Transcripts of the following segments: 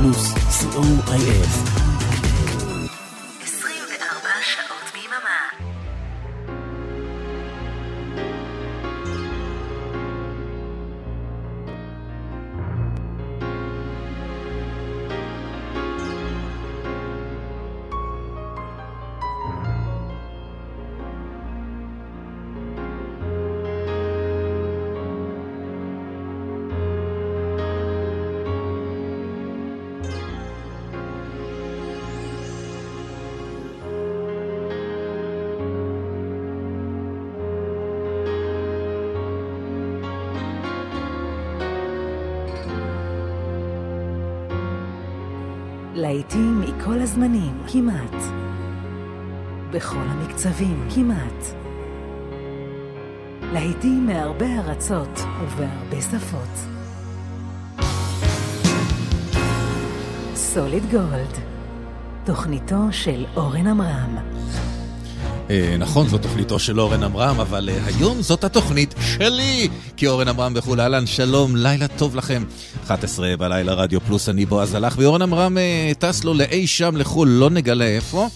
פלוס, co.il. להיטים מכל הזמנים, כמעט. בכל המקצבים, כמעט. להיטים מהרבה ארצות ובהרבה שפות. סוליד גולד, תוכניתו של אורן עמרם. אה, נכון, זו תוכניתו של אורן עמרם, אבל אה, היום זאת התוכנית שלי! כי אורן עמרם וכולי, אהלן, שלום, לילה טוב לכם. 11 בלילה רדיו פלוס, אני בועז הלך, ואורן עמרם אה, טס לו לאי שם לחו"ל, לא נגלה איפה.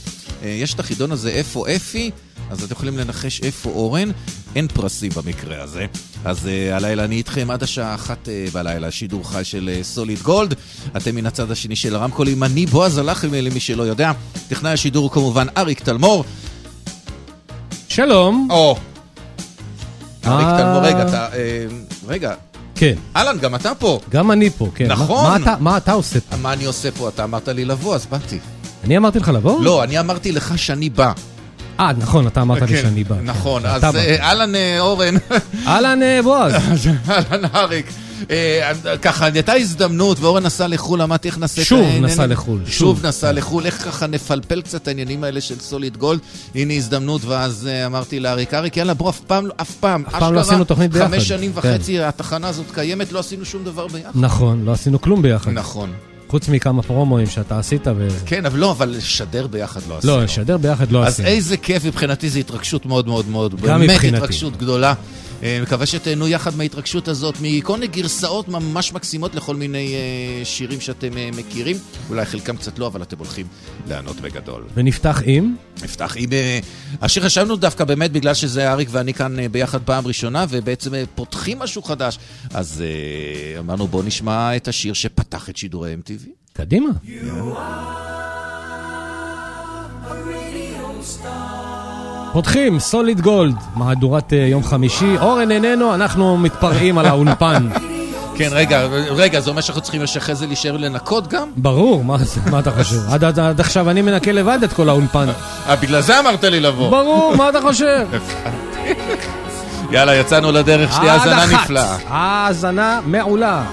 יש את החידון הזה, איפה אפי? אז אתם יכולים לנחש איפה אורן, אין פרסים במקרה הזה. אז uh, הלילה אני איתכם עד השעה אחת uh, בלילה, שידור חי של סוליד uh, גולד. אתם מן הצד השני של הרמקולים, אני בועז הלחם, למי שלא יודע. טכנאי השידור כמובן אריק תלמור. שלום. או. אריק תלמור, רגע, אתה... אה, רגע. כן. אהלן, גם אתה פה. גם אני פה, כן. נכון. מה, מה, מה אתה עושה פה? מה אני עושה פה? אתה אמרת לי לבוא, אז באתי. אני אמרתי לך לבוא? לא, אני אמרתי לך שאני בא. אה, נכון, אתה אמרת לי כן, שאני בא. נכון, כן, אז אה, אהלן אורן. אהלן בועז. אהלן אריק. אה, ככה, הייתה הזדמנות, ואורן נסע לחו"ל, אמרתי איך נעשה את העניינים. שוב נסע לחו"ל. שוב נסע לחו"ל, איך ככה נפלפל קצת העניינים האלה של סוליד גולד. הנה הזדמנות, ואז אה, אמרתי לאריק, אריק, יאללה, בוא, אף פעם, אף פעם. אף פעם לא עשינו תוכנית ביחד. חמש שנים כן. וחצי התחנה הזאת קיימת, לא עשינו שום דבר ביחד. נכון, לא עשינו כלום ביחד. נכון. חוץ מכמה פרומואים שאתה עשית ו... כן, אבל לא, אבל לשדר ביחד לא עשינו. לא, לשדר ביחד לא עשינו. אז איזה כיף מבחינתי, זו התרגשות מאוד מאוד מאוד, באמת התרגשות גדולה. אה, מקווה שתהנו יחד מההתרגשות הזאת, מכל מיני גרסאות ממש מקסימות לכל מיני אה, שירים שאתם אה, מכירים. אולי חלקם קצת לא, אבל אתם הולכים לענות בגדול. ונפתח עם? נפתח עם... השיר חשבנו דווקא באמת בגלל שזה אריק ואני כאן ביחד פעם ראשונה, ובעצם פותחים משהו חדש. אז אמרנו בואו נשמע את השיר שפתח את שידורי MTV. קדימה. פותחים, סוליד גולד, מהדורת uh, יום חמישי. אורן איננו, אנחנו מתפרעים על האולפן. כן, רגע, רגע, זה אומר שאנחנו צריכים שאחרי זה להישאר לנקות גם? ברור, מה, מה אתה חושב? עד, עד, עד עכשיו אני מנקה לבד את כל האולפן. אה, בגלל זה אמרת לי לבוא. ברור, מה אתה חושב? יאללה, יצאנו לדרך, שתהיה האזנה נפלאה. האזנה מעולה.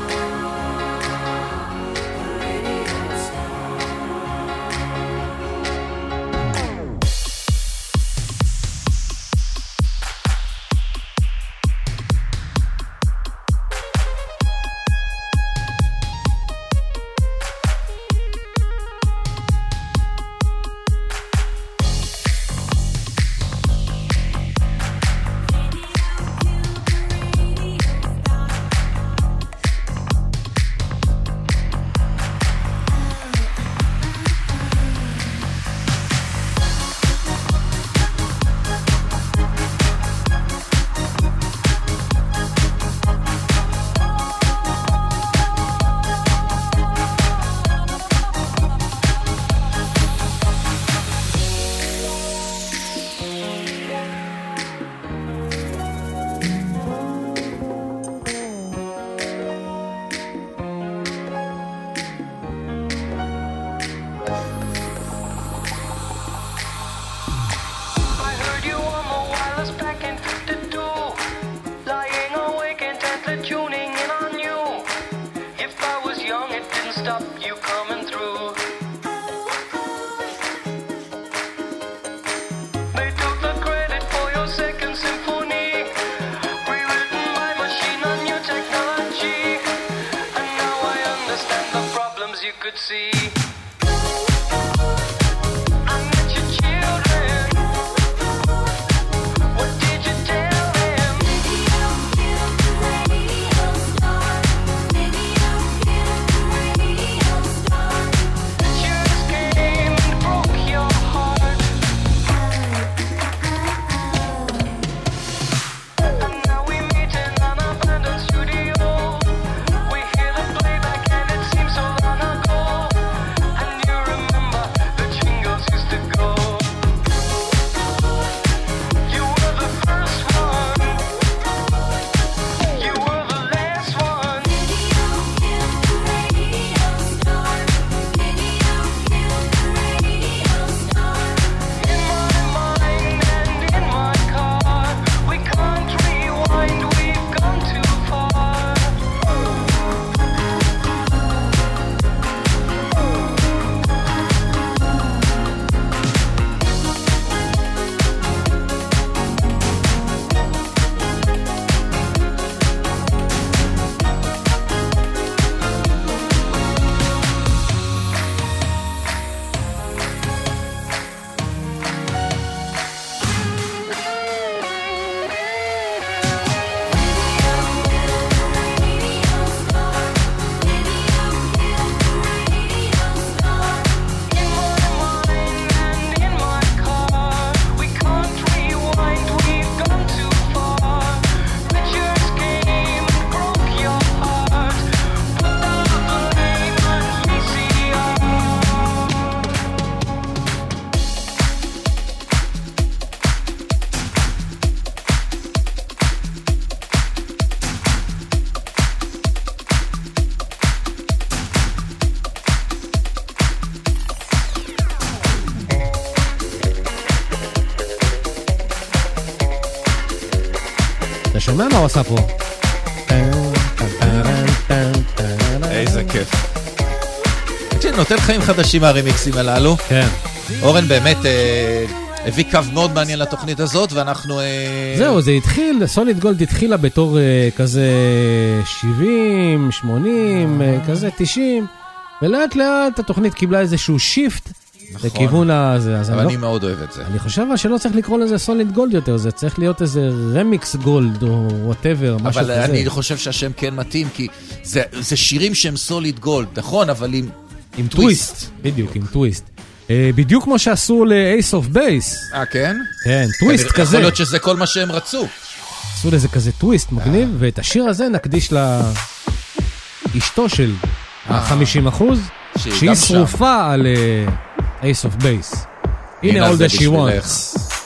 הוא עשה פה? איזה כיף. תקשיב, נותן חיים חדשים מהרימיקסים הללו. כן. אורן באמת אה, הביא קו מאוד מעניין לתוכנית הזאת, ואנחנו... אה, זהו, זה התחיל, סוליד גולד התחילה בתור אה, כזה 70, 80, אה, כזה 90, ולאט לאט התוכנית קיבלה איזשהו שיפט. לכיוון הזה. אבל אני, אני לא, מאוד אוהב את זה. אני חושב אבל שלא צריך לקרוא לזה Solid Gold יותר, זה צריך להיות איזה remix gold או whatever, משהו אבל כזה. אני חושב שהשם כן מתאים, כי זה, זה שירים שהם solid gold, נכון, אבל עם, עם טוויסט. טוויסט. בדיוק, עם טוויסט. אה, בדיוק כמו שעשו ל-Ace of Base. אה, כן? כן, טוויסט כזה. יכול להיות שזה כל מה שהם רצו. עשו לזה כזה טוויסט מגניב, ואת השיר הזה נקדיש לאשתו של ה-50 אחוז, שהיא. שרופה על אה, ace of base. Aina all that she wants.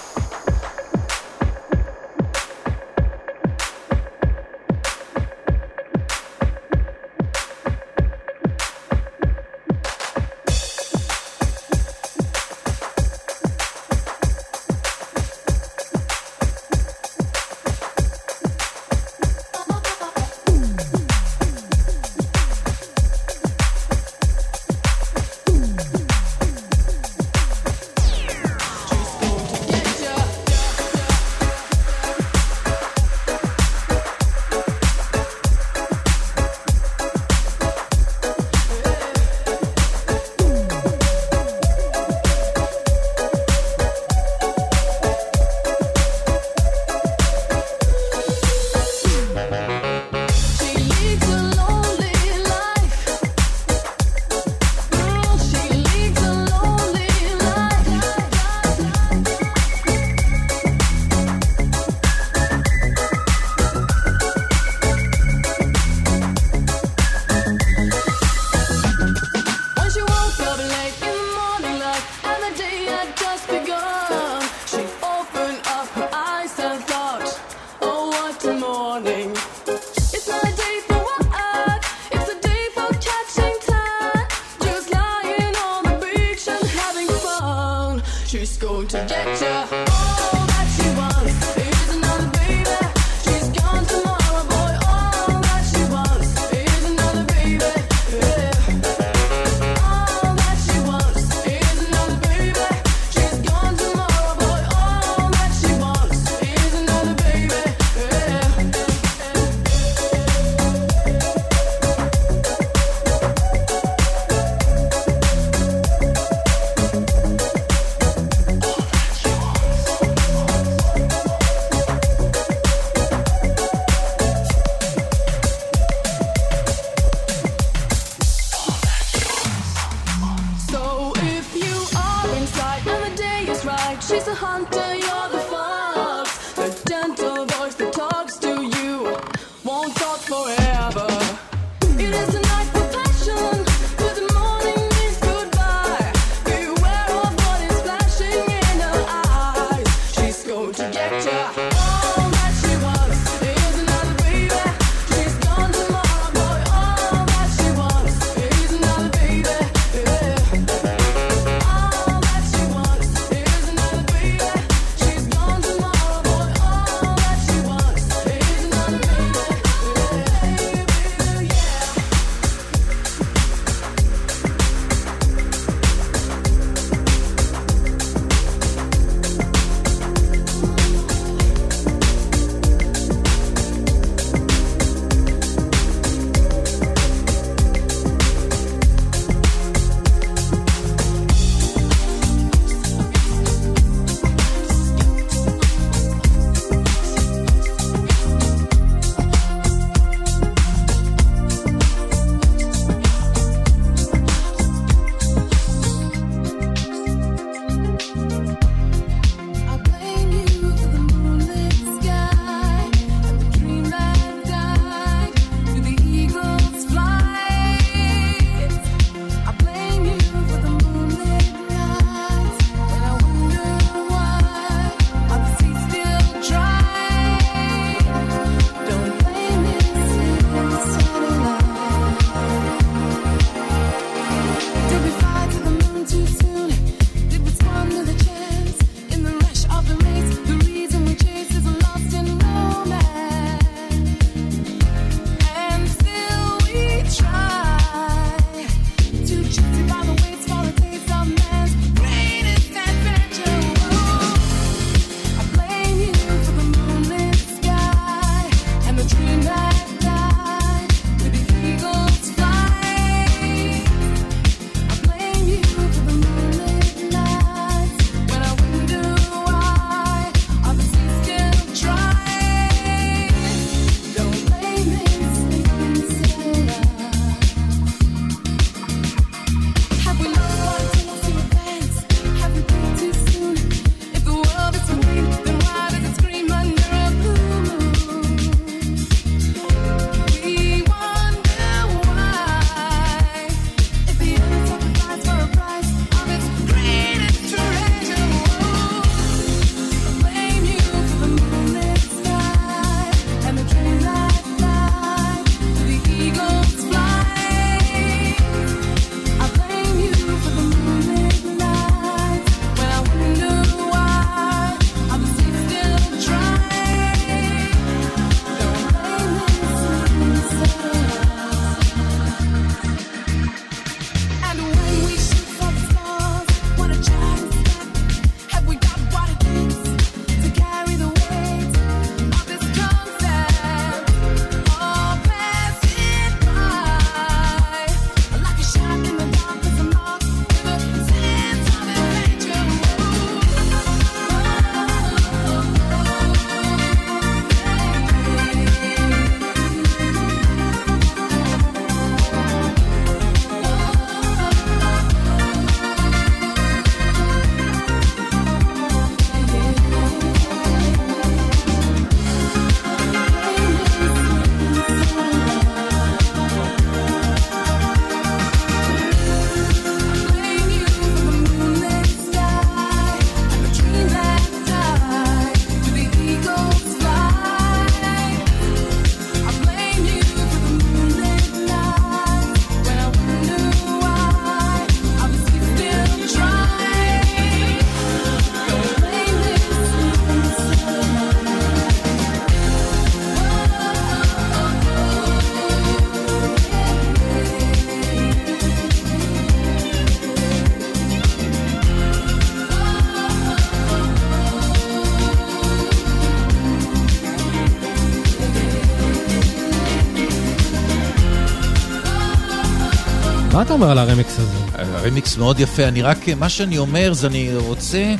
אומר על הרמיקס הזה? הרמיקס מאוד יפה, אני רק, מה שאני אומר זה אני רוצה,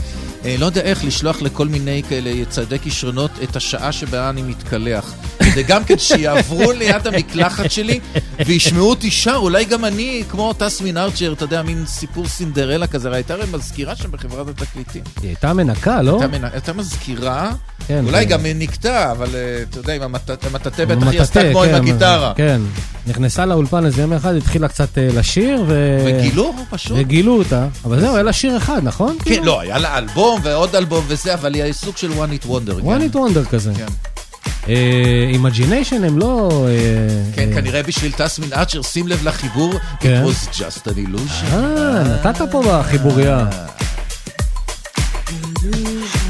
אה, לא יודע איך, לשלוח לכל מיני כאלה צעדי כישרונות את השעה שבה אני מתקלח. כדי גם כן שיעברו ליד המקלחת שלי וישמעו אותי שר, אולי גם אני, כמו טסמין ארצ'ר, אתה יודע, מין סיפור סינדרלה כזה, הייתה הרי מזכירה שם בחברת התקליטים. היא הייתה מנקה, לא? הייתה מנ- הייתה מזכירה, כן, אולי כן. גם נקטע, אבל אה, אתה יודע, עם המטאטה בטח היא עשתה כמו עם כן, הגיטרה. כן. נכנסה לאולפן איזה יום אחד, התחילה קצת אה, לשיר, ו... וגילו פשוט. וגילו אותה. אבל זהו, היה לה שיר אחד, נכון? כן, לא, היה לה אלבום ועוד אלבום וזה, אבל היא סוג של one hit wonder. one כן. hit wonder כזה. כן. Imagination הם לא... אה, כן, אה, כנראה בשביל Tasmin Archer, שים לב לחיבור, כן. it was just an illusion. אה, נתת פה בחיבוריה. Searching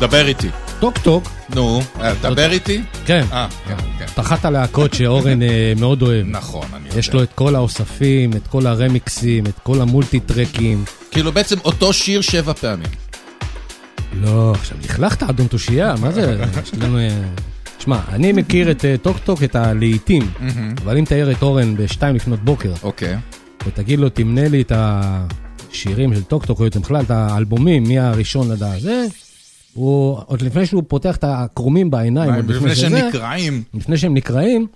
דבר איתי. Talk Talk, נו, אה, דבר איתי? כן. אה, כן, כן. את אחת הלהקות שאורן אה, מאוד אוהב. נכון, אני יודע. יש לו את כל האוספים, את כל הרמיקסים, את כל המולטי טרקים. כאילו בעצם אותו שיר שבע פעמים. לא, עכשיו לכלכת אדון תושייה, מה זה? יש לנו... אה, שמע, אני מכיר את אה, Talk Talk, את הלהיטים, אבל אם תעיר את אורן בשתיים לפנות בוקר, אוקיי. ותגיד לו, תמנה לי את השירים של Talk Talk, או יותר בכלל את האלבומים, מהראשון עד זה, הוא, עוד לפני שהוא פותח את הקורים בעיניים, עוד לפני שזה, שנקרעים. לפני שהם נקרעים,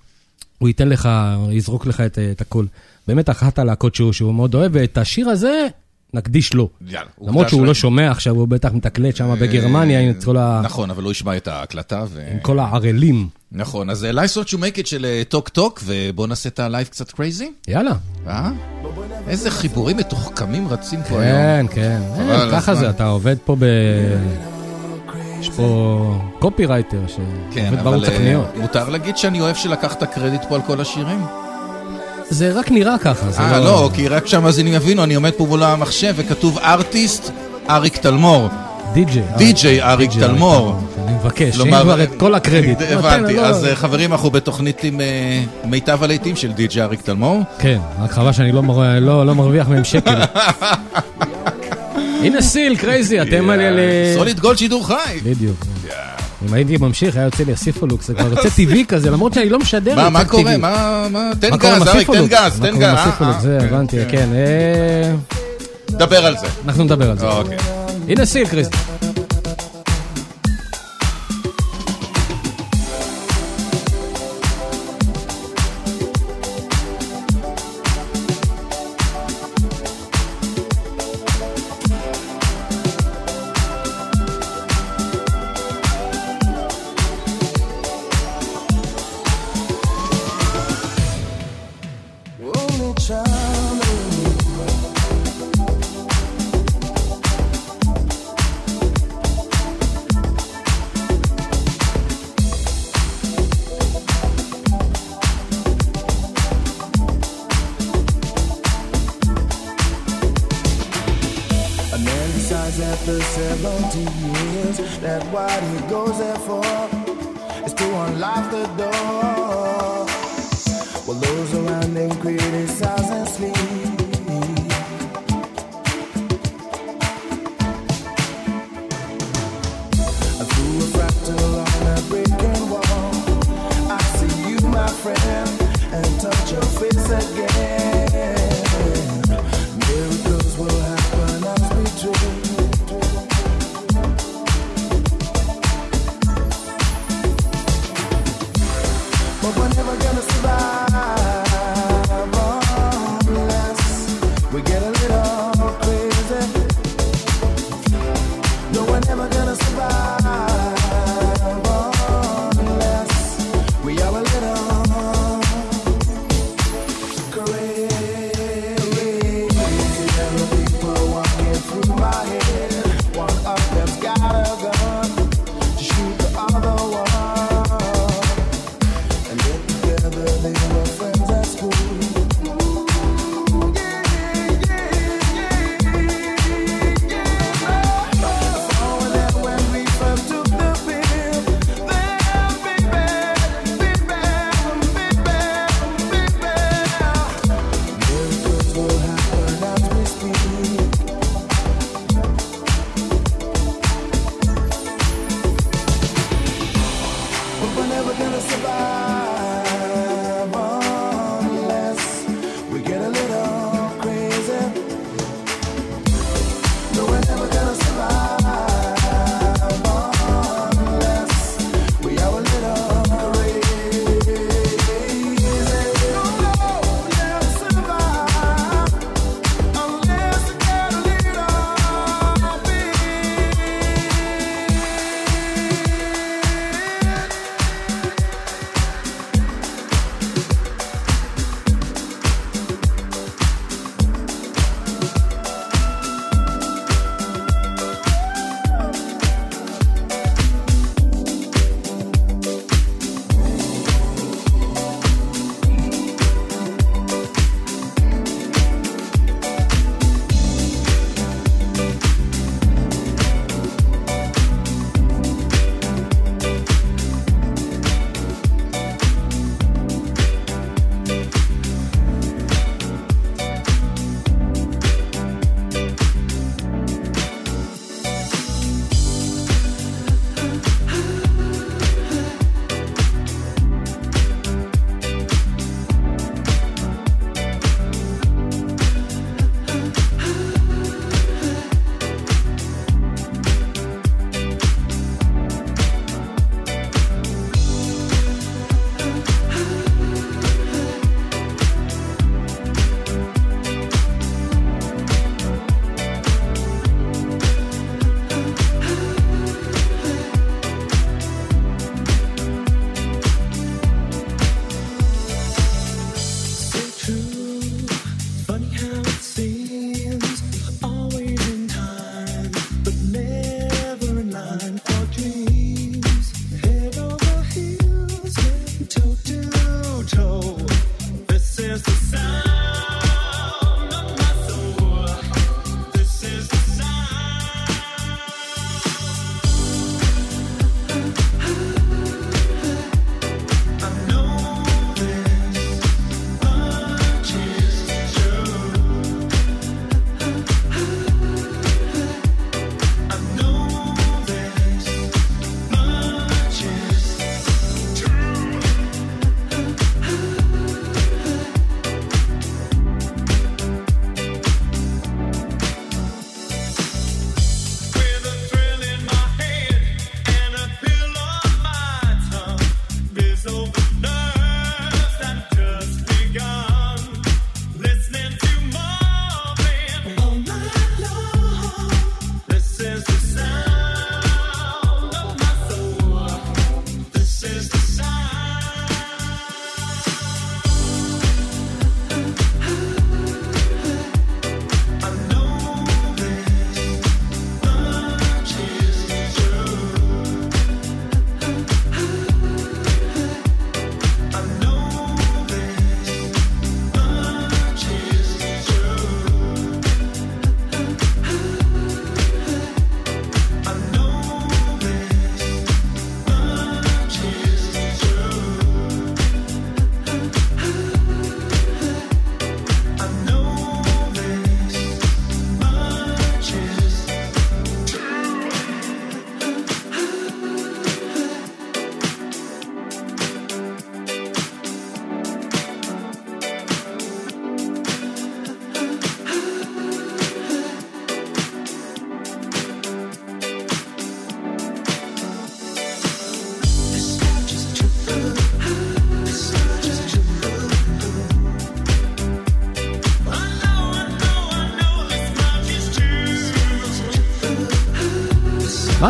הוא ייתן לך, יזרוק לך את, את הכל. באמת אחת הלהקות שהוא, שהוא מאוד אוהב, ואת השיר הזה נקדיש לו. יאללה. למרות שהוא. לא שומע עכשיו, הוא בטח מתקלט שם בגרמניה עם כל ה- נכון, אבל הוא ישמע את ההקלטה ו... עם כל הערלים. נכון, אז אה, Life's What You Make It של אה, Talk Talk, ובואו נעשה את ה life קצת crazy. יאללה. אה? איזה חיבורים מתוחכמים רצים פה היום. כן, כן. אה, ככה. זה, אתה עובד פה ב... יש פה קופי רייטר כן, שעובד בערוץ אה, הקניות. מותר להגיד שאני אוהב שלקחת קרדיט פה על כל השירים? זה רק נראה ככה, אה, לא, כי רק שהמאזינים יבינו, אני עומד פה מול המחשב וכתוב ארטיסט אריק תלמור. די.ג'יי. די.ג'יי אריק תלמור. אני מבקש, שאם כבר את כל הקרדיט. הבנתי, אז לא. אה, חברים, אנחנו בתוכנית עם אה, מיטב הלהיטים של די.ג'יי אריק תלמור. כן, רק חבל שאני לא לא לא מרוויח מהם שקל. הנה סיל, קרייזי, אתם על... על- סוליד גולד שידור חי. בדיוק. אם הייתי ממשיך, היה יוצא לי הסיפולוקס, זה כבר יוצא טבעי כזה, למרות שאני לא משדר. מה, קורה? מה, מה, תן גז, אריק, תן הסיפולוקס? גז, מה תן קורה עם גז. הסיפולוקס? אה, זה, אה, הבנתי, כן. כן. אה, דבר על זה. אנחנו נדבר על זה. אוקיי. הנה סיל, קרייזי.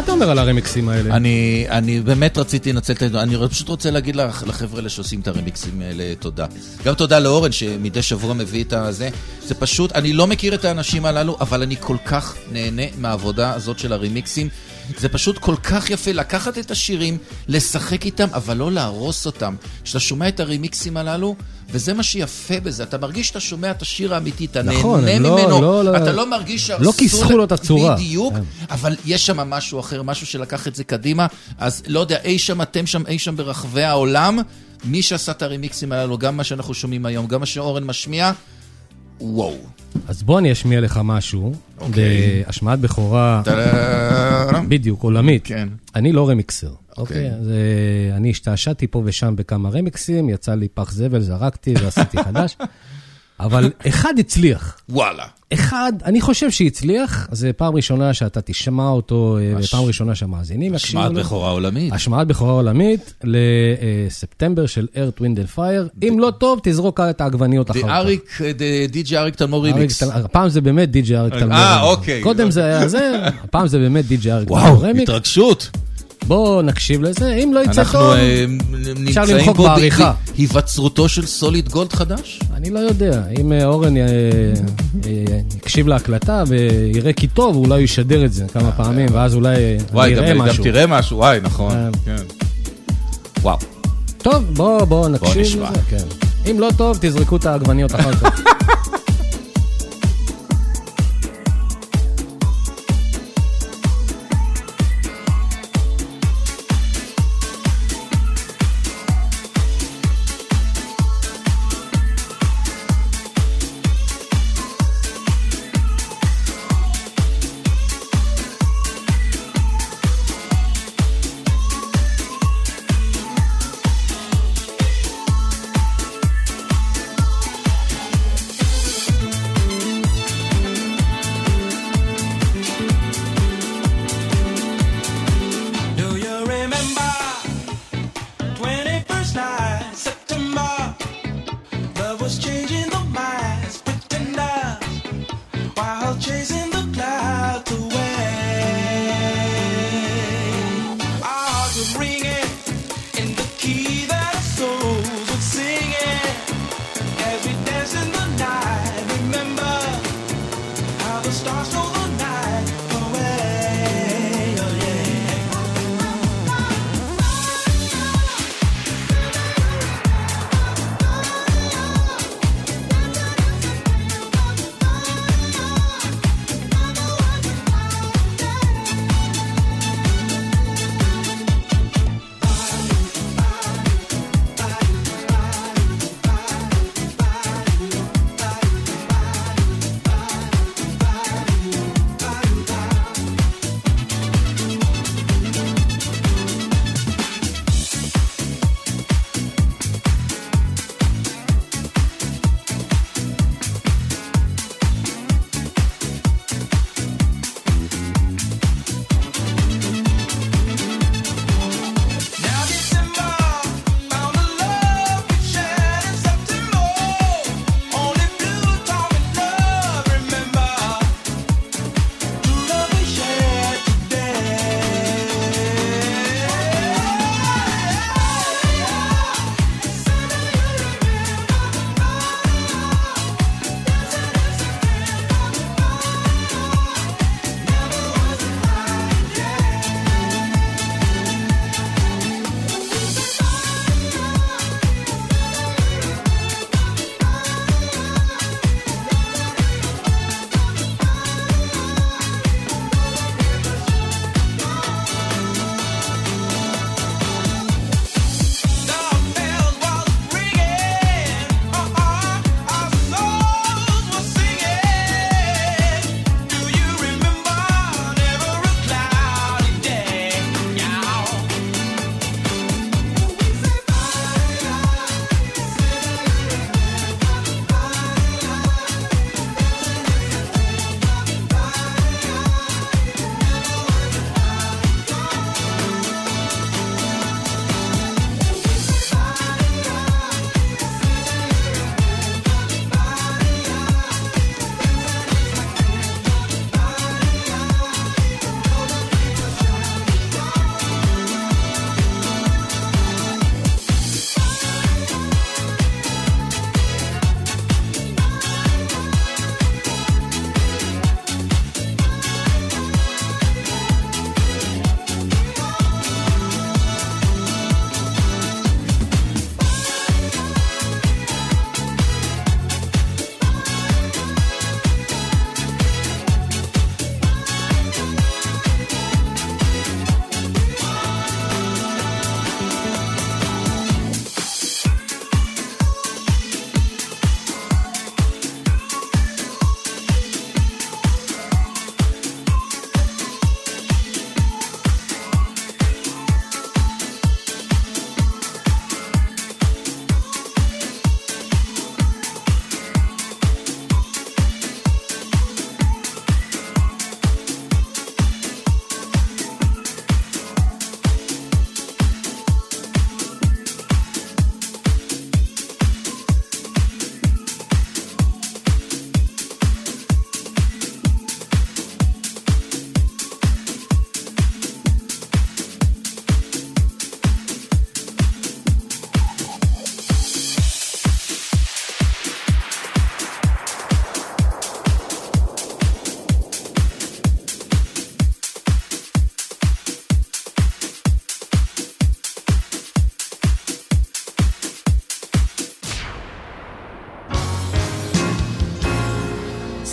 אתה אומר על הרמיקסים האלה? אני, אני באמת רציתי לנצל את העניין, אני פשוט רוצה להגיד לחבר'ה האלה שעושים את הרמיקסים האלה תודה. גם תודה לאורן שמדי שבוע מביא את הזה. זה פשוט, אני לא מכיר את האנשים הללו, אבל אני כל כך נהנה מהעבודה הזאת של הרמיקסים. זה פשוט כל כך יפה לקחת את השירים, לשחק איתם, אבל לא להרוס אותם. כשאתה שומע את הרמיקסים הללו, וזה מה שיפה בזה, אתה מרגיש שאתה שומע את השיר האמיתי, אתה נכון, נהנה לא- ממנו, לא- לא- אתה לא מרגיש שהרסו... לא כיסחו לו את הצורה. בדיוק, כן. אבל יש שם משהו אחר, משהו שלקח את זה קדימה, אז לא יודע, אי שם, אתם שם, אי שם ברחבי העולם, מי שעשה את הרמיקסים הללו, גם מה שאנחנו שומעים היום, גם מה שאורן משמיע, וואו. אז בוא אני אשמיע לך משהו, אוקיי. בהשמעת בכורה. בדיוק, עולמית. כן. אני לא רמיקסר, אוקיי. אוקיי? אז אה, אני השתעשעתי פה ושם בכמה רמיקסים, יצא לי פח זבל, זרקתי ועשיתי חדש. אבל אחד הצליח. וואלה. אחד, אני חושב שהצליח, זה פעם ראשונה שאתה תשמע אותו, אה, הש- ופעם ראשונה שהמאזינים יקשיבו השמעת לו. בכורה עולמית. השמעת בכורה עולמית ל September של Earth, Wind & Fire. אם לא טוב, תזרוק את העגבניות אחר די כך. אריק, די- די.ג'י אריק טלמור. טל- הפעם זה באמת די.ג'י אריק טלמור. אה, רמיקס. אוקיי. קודם זה היה זה, הפעם זה באמת די.ג'י אריק טלמור וואו, רמיקס. התרגשות. בואו נקשיב לזה, אם לא יצא אנחנו טוב, אה, נמצאים למחוק בעריכה. בהיווצרותו של Solid Gold חדש? אני לא יודע. אם אה, אורן אה, יקשיב להקלטה ויראה כי טוב, אולי הוא ישדר את זה כמה פעמים, ואז אולי אה, וואי, אני גם משהו. תראה משהו, וואי, נכון. כן. וואו. טוב, בואו בוא נקשיב. לזה. כן. אם לא טוב, תזרקו את העגבניות אחר כך.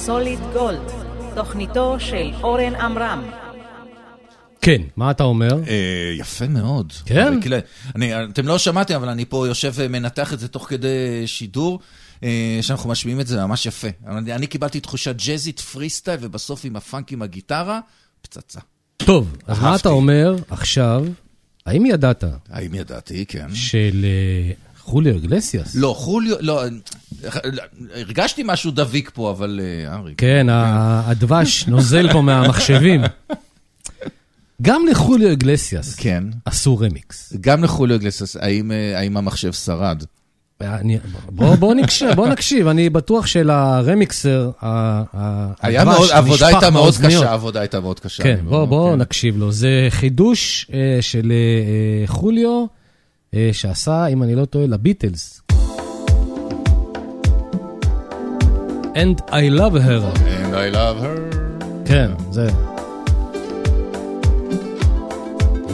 סוליד גולד, תוכניתו של אורן עמרם. כן, מה אתה אומר? אה, יפה מאוד. כן? אבל אני, אתם לא שמעתם, אבל אני פה יושב ומנתח את זה תוך כדי שידור, אה, שאנחנו משמיעים את זה ממש יפה. אני, אני קיבלתי תחושה ג'אזית, פרי סטייל, ובסוף עם הפאנק עם הגיטרה, פצצה. טוב, אז מה. אתה אומר עכשיו? האם ידעת האם ידעתי? כן. של אה, חוליו אגלסיאס? לא, חוליו, לא, הרגשתי משהו דביק פה, אבל אה. כן, ה- הדבש נוזל פה מהמחשבים. גם לחוליו אגלסיאס כן. עשו רמיקס. גם לחוליו אגלסס, האם, אה, האם המחשב שרד? אני- בוא, בוא נקשיב, בוא נקשיב, אני בטוח שלרמיקסר, היה הדבש מאוד, העבודה נשפך הייתה מאוד. קשה, העבודה הייתה מאוד קשה. כן, בוא, בוא כן. נקשיב לו. זה חידוש אה, של אה, חוליו, שעשה, אם אני לא טועה, לביטלס. And I love her. And I love her. כן, זה.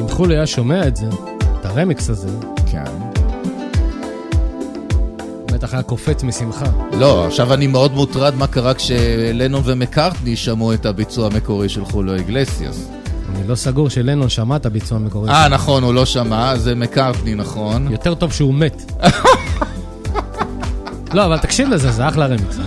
אם חוליו היה שומע את זה, את הרמיקס הזה, כן. בטח היה קופץ משמחה. לא, עכשיו אני מאוד מוטרד מה קרה כשלנון ומקארטני שמעו את הביצוע המקורי של חוליו אגלסיאס. אני לא סגור שלנון שמע את הביצוע המקורי. אה. נכון, הוא לא שמע, זה מקארטני, נכון. יותר טוב שהוא מת. לא, אבל תקשיב לזה, זה אחלה רמיקס.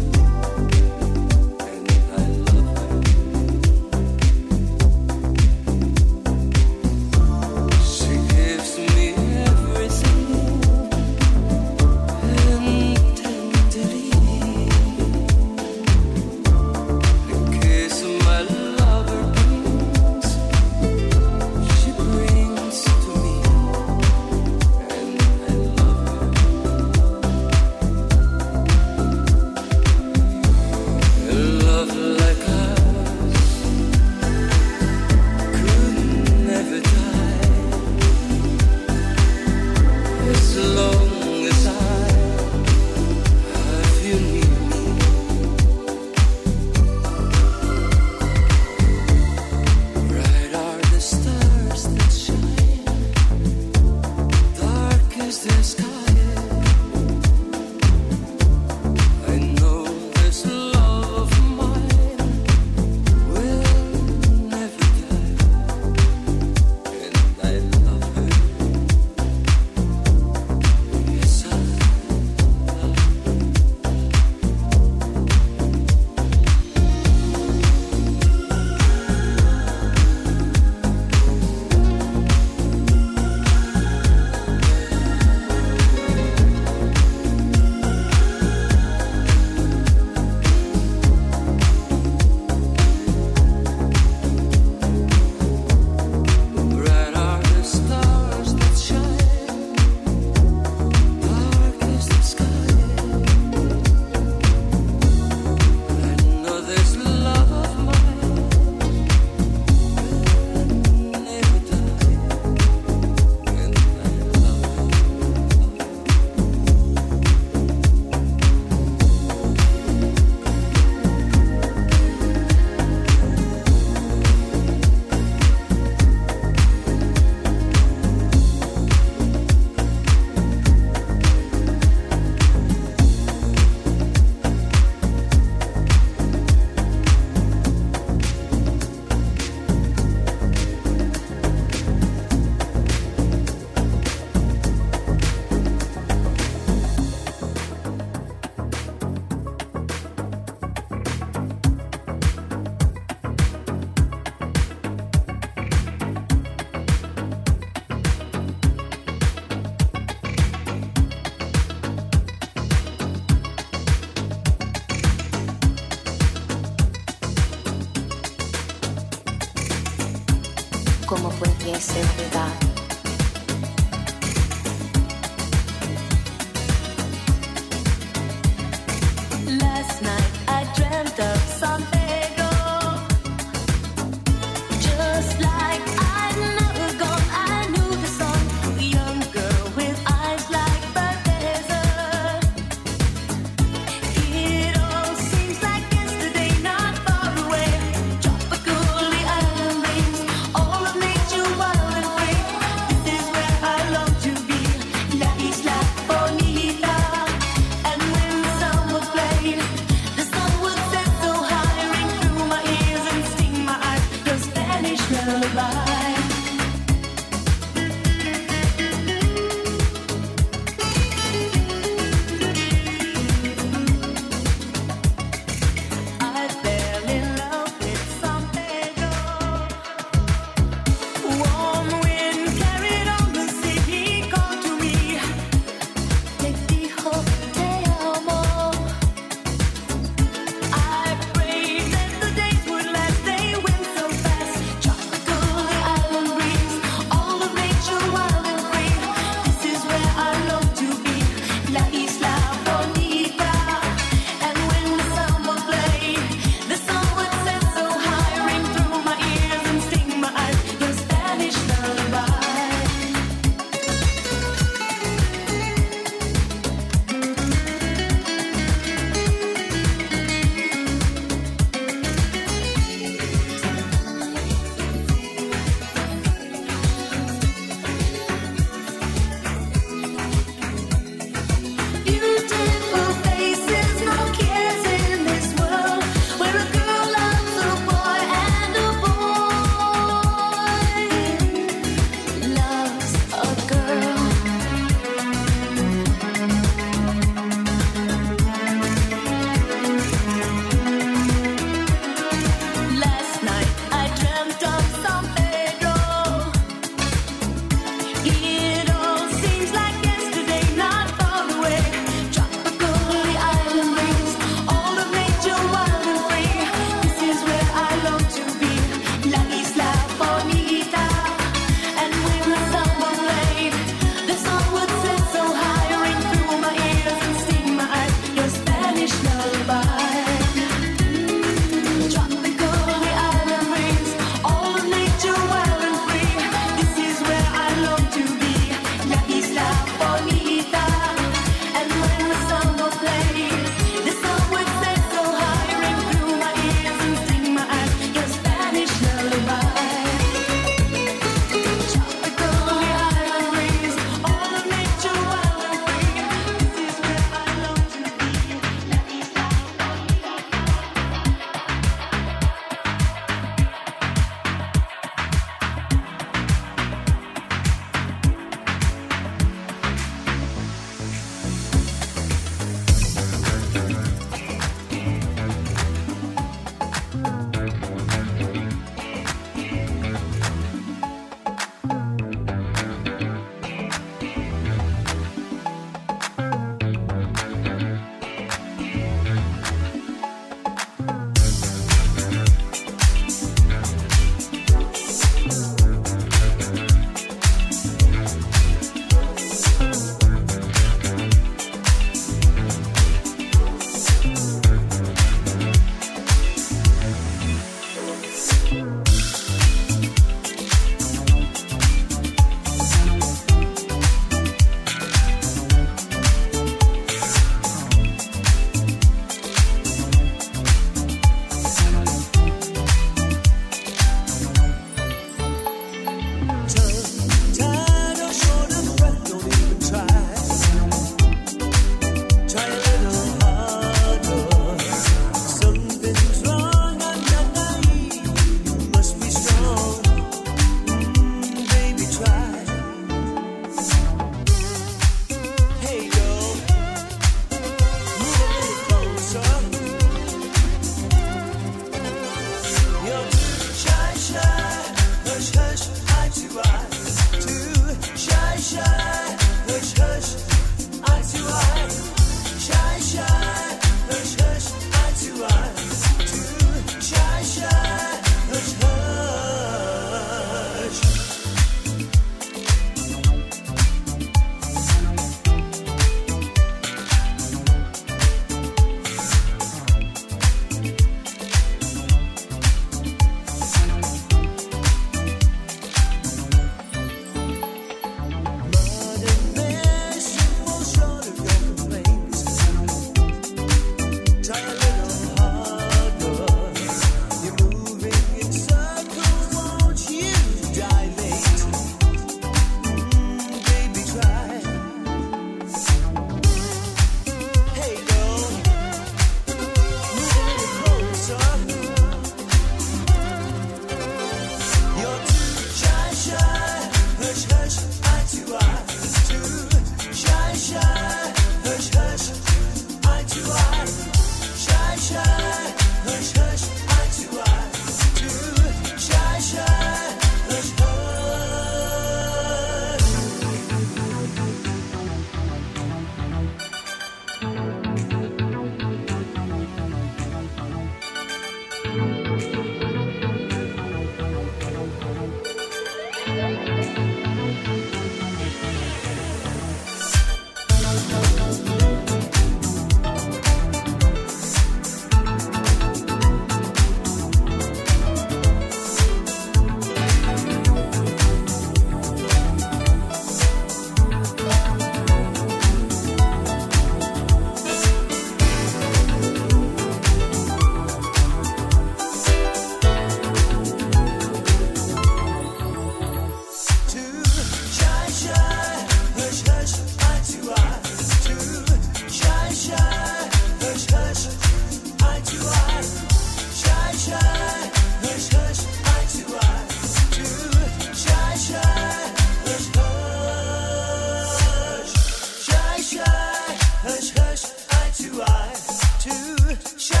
Shine.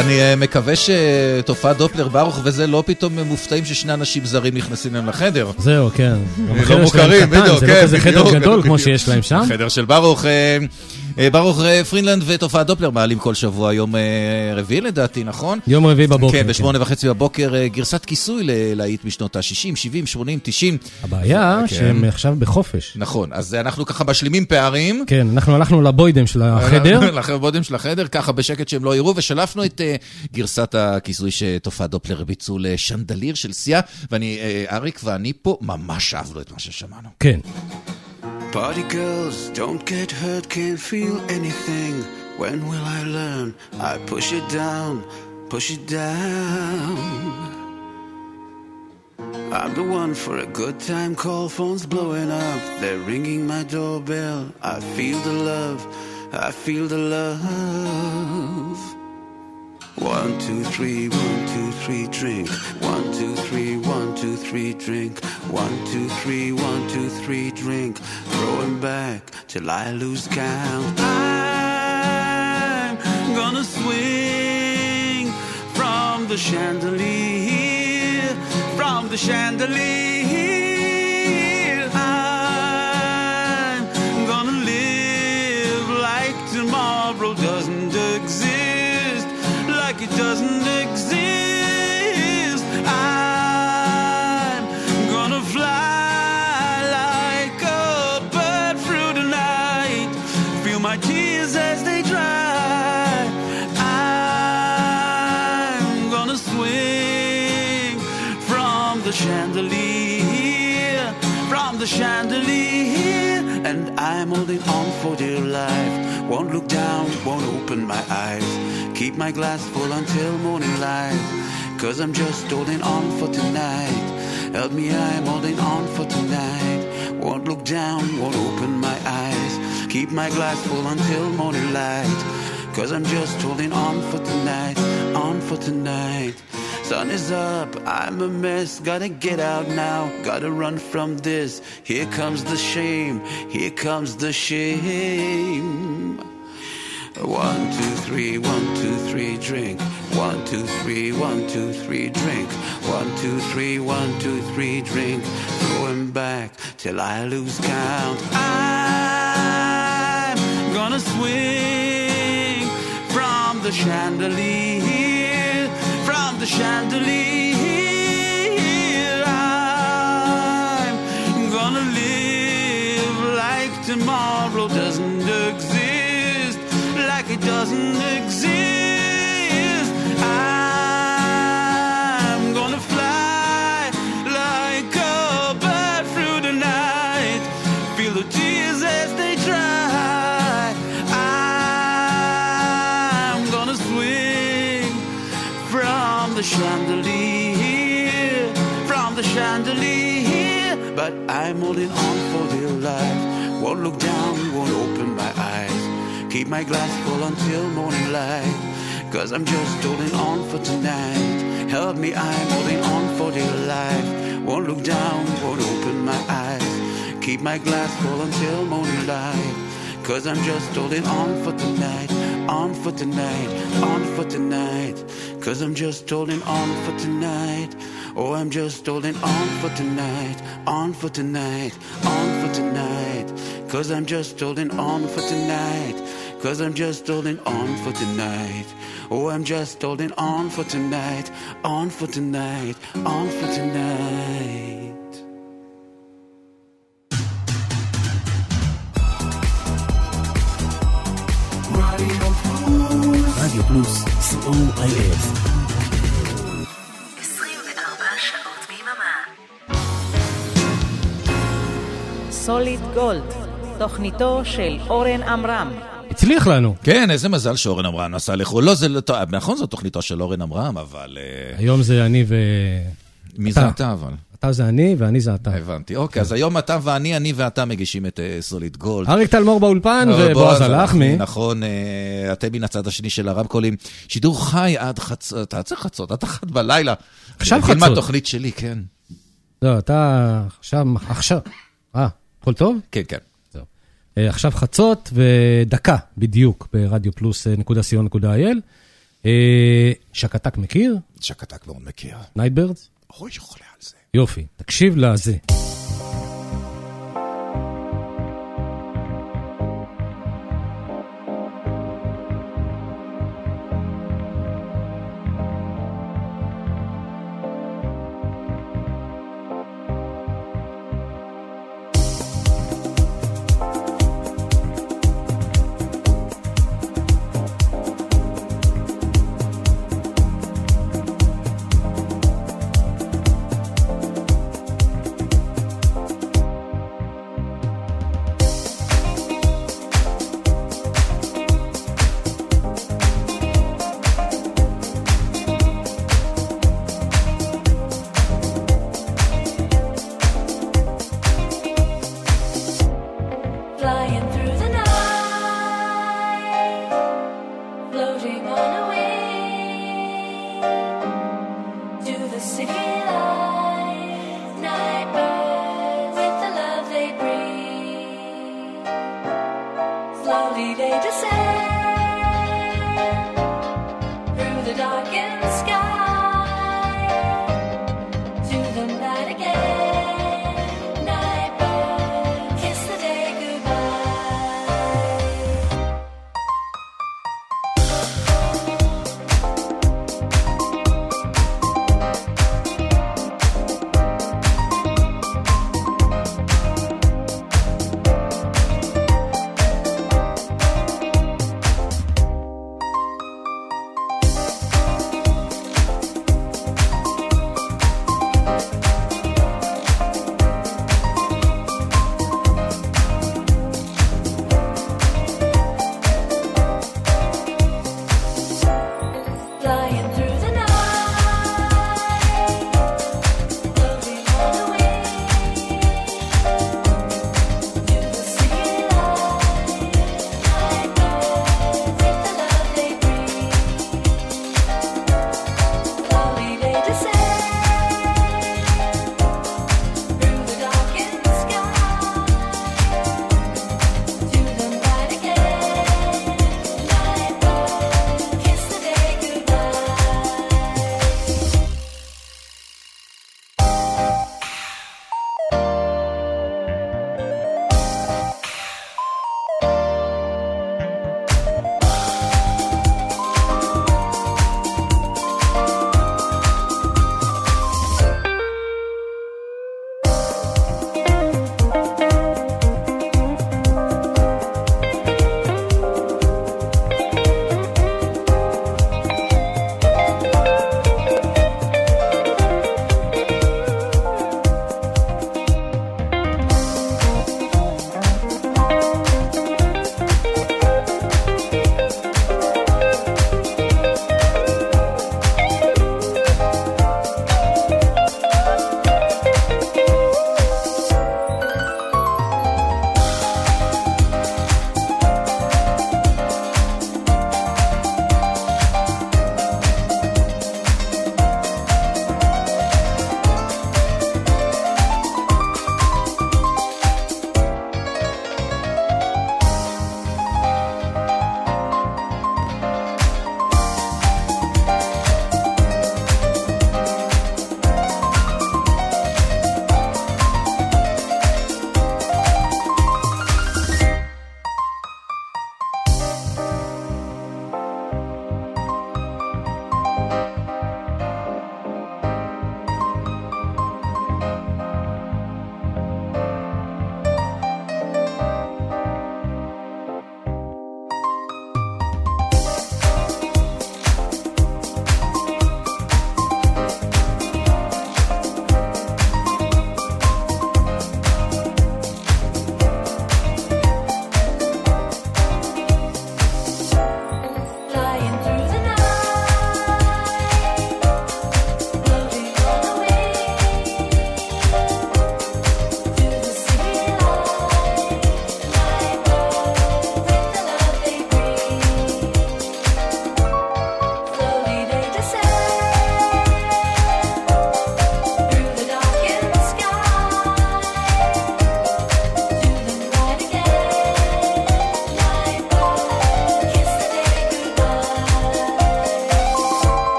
אני אה, מקווה שתופעת דופלר ברוך וזה לא פתאום מופתעים ששני אנשים זרים נכנסים להם לחדר. זהו, כן. גם לא החדר שלהם מוכרים, קטן, בדיוק, זה כן, לא כזה חדר בדיוק, גדול כמו בדיוק. שיש להם שם. חדר של ברוך. אה, ברוך אה, פרינלנד ותופעת דופלר מעלים כל שבוע, יום אה, רביעי לדעתי, נכון? יום רביעי בבוקר. כן, בשמונה וחצי בבוקר, גרסת כיסוי ללהיט משנות ה-60, 70, 80, 90. הבעיה כן. שהם עכשיו בחופש. נכון, אז אנחנו ככה משלימים פערים. כן, אנחנו הלכנו לבוידם של החדר. לחבודים של החדר, ככה בשקט שהם לא יראו, ושלפנו את גרסת הכיסוי שתופעת דופלר ביצעו לשנדליר של סיה, ואני, אריק ואני פה ממש אהבנו את מה ששמענו. כן. Party girls, don't get hurt, can't feel anything. When will I learn? I push it down, push it down. I'm the one for a good time call, phone's blowing up, they're ringing my doorbell. I feel the love, I feel the love. One, two, three, one, two, three, drink. One, two, three, one, two, three, drink. One, two, three, one, two, three, drink. Throwing back till I lose count. I'm gonna swing from the chandelier, from the chandelier. Holding on for dear life. Won't look down, won't open my eyes. Keep my glass full until morning light, cause I'm just holding on for tonight. Help me, I'm holding on for tonight. Won't look down, won't open my eyes. Keep my glass full until morning light. Cause I'm just holding on for tonight, on for tonight. Sun is up, I'm a mess, gotta get out now, gotta run from this. Here comes the shame, here comes the shame. One, two, three, one, two, three, drink. One, two, three, one, two, three, drink. One, two, three, one, two, three, drink. Throwing back till I lose count. I'm gonna swing from the chandelier, chandelier. I'm gonna live like tomorrow doesn't exist, like it doesn't exist. But I'm holding on for dear life. Won't look down, won't open my eyes. Keep my glass full until morning light. Cause I'm just holding on for tonight. Help me, I'm holding on for dear life. Won't look down, won't open my eyes. Keep my glass full until morning light. Cause I'm just holding on for tonight, on for tonight, on for tonight. Cause I'm just holding on for tonight. Oh, I'm just holding on for tonight, on for tonight, on for tonight. Cause I'm just holding on for tonight, cause I'm just holding on for tonight. Oh, I'm just holding on for tonight, on for tonight, on for tonight. Radio Plus, C-O-I-S. סוליד גולד, תוכניתו של אורן עמרם. הצליח לנו. כן, איזה מזל שאורן עמרם נסע לחו"ל. לא, זה לא... נכון, זו תוכניתו של אורן עמרם, אבל... אה, היום זה אני ו... מי אתה. זה אתה, אבל? אתה זה אני ואני זה אתה. הבנתי. אוקיי, אז היום אתה ואני, אני ואתה מגישים את אה, סוליד גולד. אריק טלמור באולפן אה, ובועז הלחמי. נכון, אה, אתם מן הצד השני של הרמקולים. שידור חי עד חצות, אתה צריך חצות, עד אחת בלילה. עכשיו חצות. התוכנית שלי, כן. לא, אתה עכשיו, עכשיו, אה, הכל טוב? כן, כן. אה, עכשיו חצות ודקה בדיוק ברדיו פלוס אה, נקודה סיון נקודה אייל. אה, Shakatak מכיר? Shakatak מאוד מכיר. Night Birds? אוי, חולה על זה. יופי, תקשיב לזה.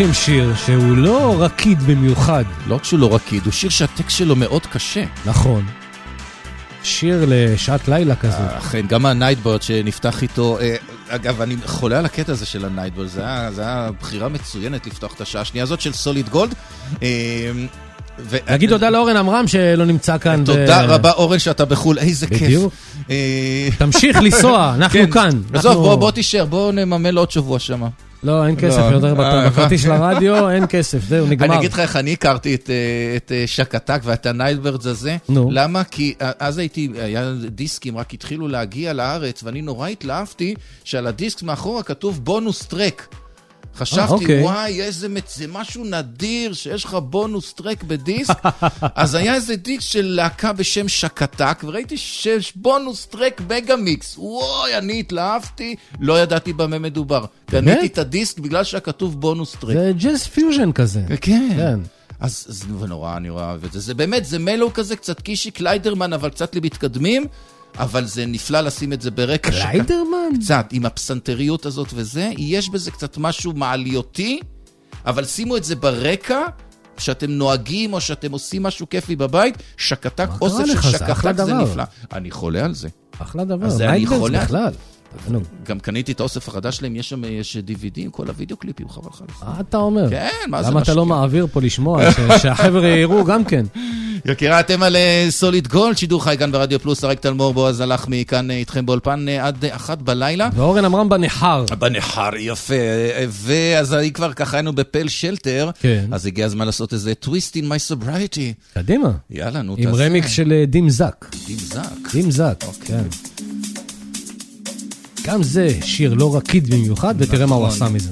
לוקחים שיר שהוא לא רקיד במיוחד. לא רק שהוא לא רקיד, הוא שיר שהטקסט שלו מאוד קשה. נכון. שיר לשעת לילה כזו. אכן, גם ה Night Birds שנפתח איתו, אה, אגב, אני חולה על הקטע הזה של היה זה היה בחירה מצוינת לפתוח את השעה השנייה הזאת של Solid Gold. אה, ו- נגיד תודה לאורן עמרם שלא נמצא כאן. תודה ו- רבה אורן שאתה בחו"ל, איזה כיף. בדיוק. אה, תמשיך לנסוע, אנחנו כן. כאן. עזוב, אנחנו- בוא בוא תישאר, בוא נממן לו עוד שבוע שמה. לא, אין כסף לא. יותר אה, בכרטיס של הרדיו, אין כסף, זהו, נגמר. אני אגיד לך איך אני הכרתי את, אה, אה, שקטק ואת ה Night Birds הזה. נו. למה? כי אז הייתי, היה דיסקים, רק התחילו להגיע לארץ, ואני נורא התלהבתי שעל הדיסק מאחורה כתוב bonus track. חשבתי, אוקיי. וואי, איזה, מצ- זה משהו נדיר שיש לך bonus track בדיסק. אז היה איזה דיסק של להקה בשם שקטק, וראיתי שיש bonus track mega mix. וואי, אני התלהבתי, לא ידעתי במה מדובר. קניתי את הדיסק בגלל שהיה כתוב bonus track. זה ג'אז פיוז'ן כזה. כן. כן. אז זה נורא, אני אוהב את זה. זה באמת, זה מלו כזה, קצת קישי קליידרמן, אבל קצת למתקדמים, אבל זה נפלא לשים את זה ברקע. שק- קליידרמן? קצת, עם הפסנתריות הזאת וזה, יש בזה קצת משהו מעלייתי, אבל שימו את זה ברקע. כשאתם נוהגים או שאתם עושים משהו כיפי בבית, שקתק, מה אוסף של שקתק זה. נפלא. אני חולה על זה. אחלה דבר, אני נייטברס חולה. בכלל. נו, גם קניתי את האוסף החדש שלהם, יש שם יש DVD עם כל הוידאו קליפים, חבל לך. מה אתה אומר? כן, מה זה למה אתה לא משקיע? מעביר פה לשמוע, שהחבר'ה יראו גם כן? יקירה, אתם על אה, סוליד גולד, שידור חי כאן ברדיו פלוס, אריק תלמור, בועז הלך מכאן אה, איתכם באולפן אה, עד אה, אחת בלילה. ואורן עמרם בניחר. בניחר, יפה. אה, ואז אני כבר ככה היינו בפל שלטר, כן. אז הגיע הזמן לעשות איזה טוויסט in my sobriety. קדימה. יאללה, נו, עם תעשה. רמיקס של אה, דים זק. דים זק. דים זק, כן. גם זה שיר לא רקיד במיוחד, ותראה מה הוא נכון. עשה מזה.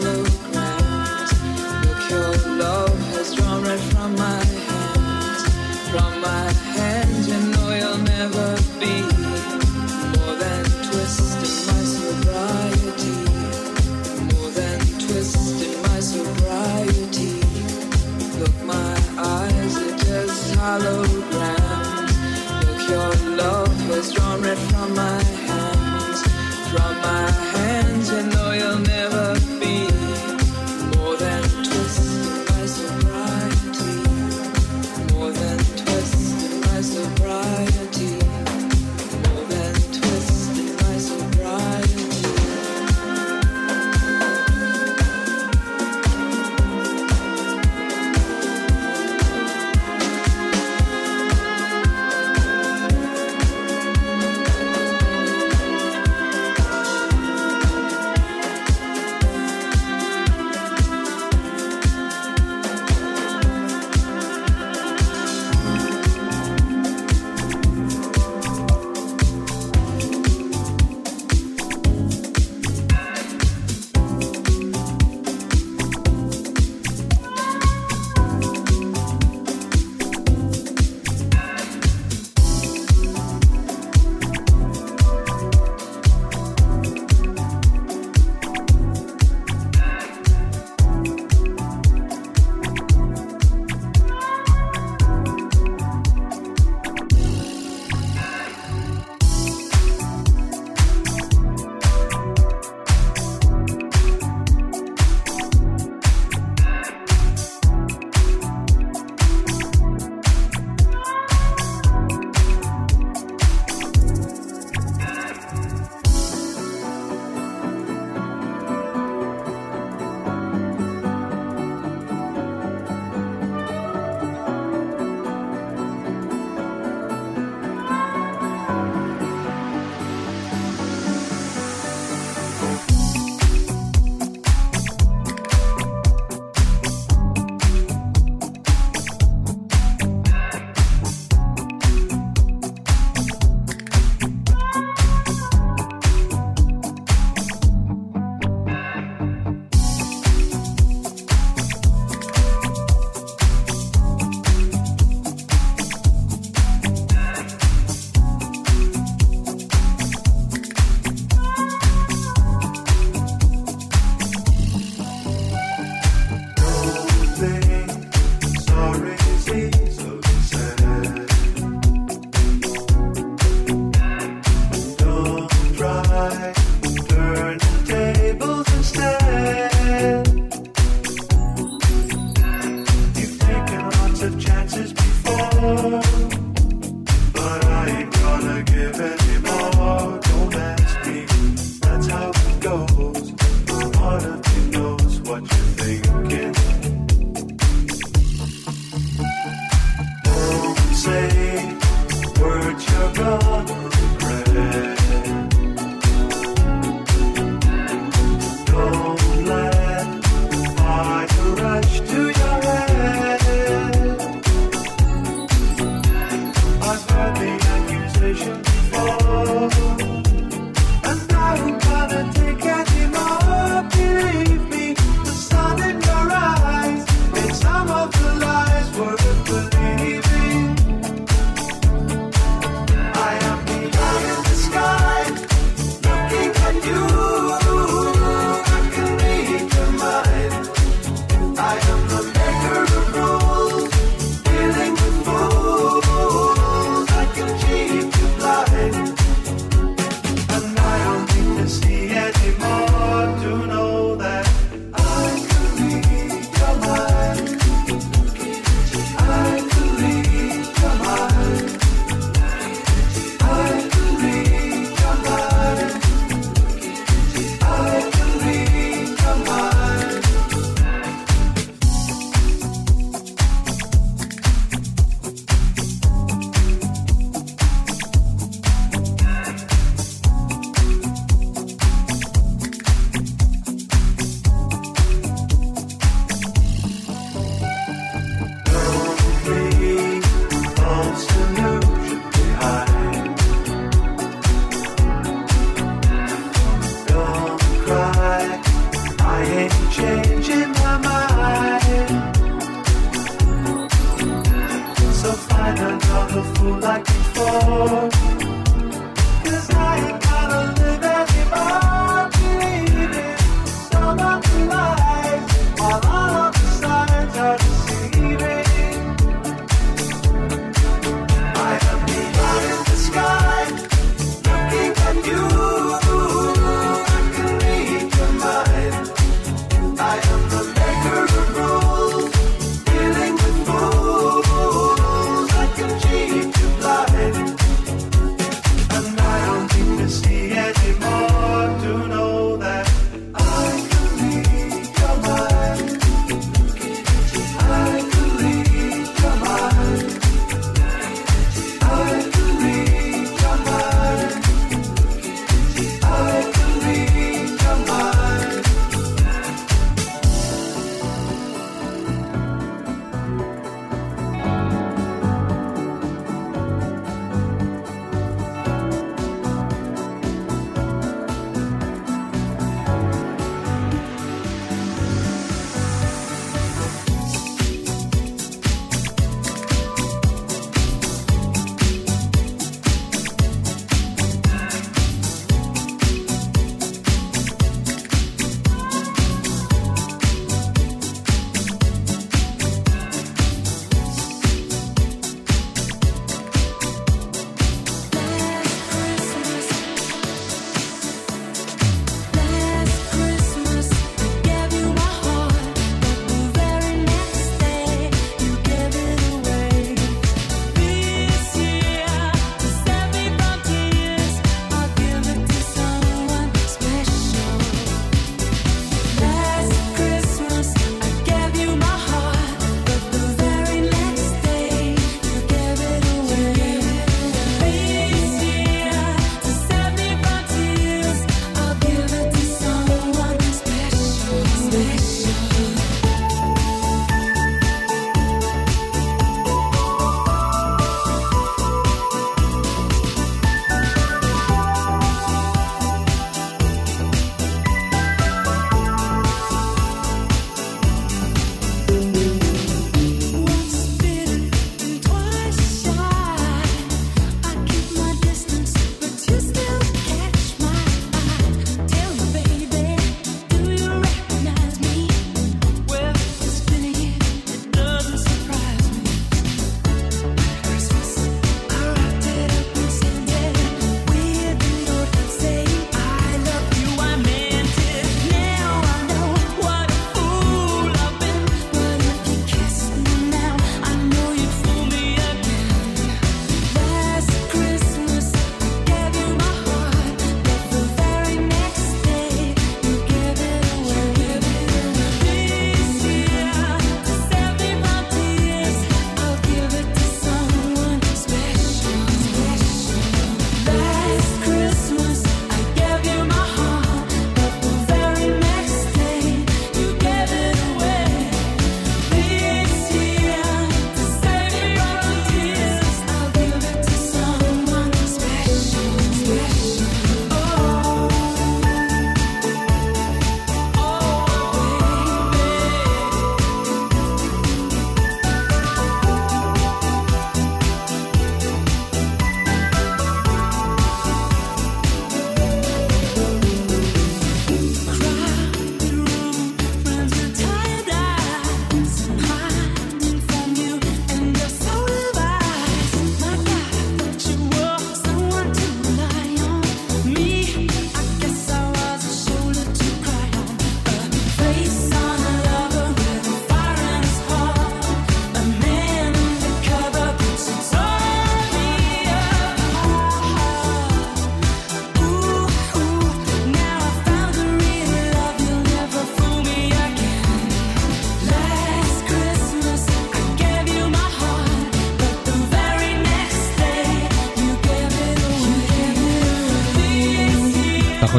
follow.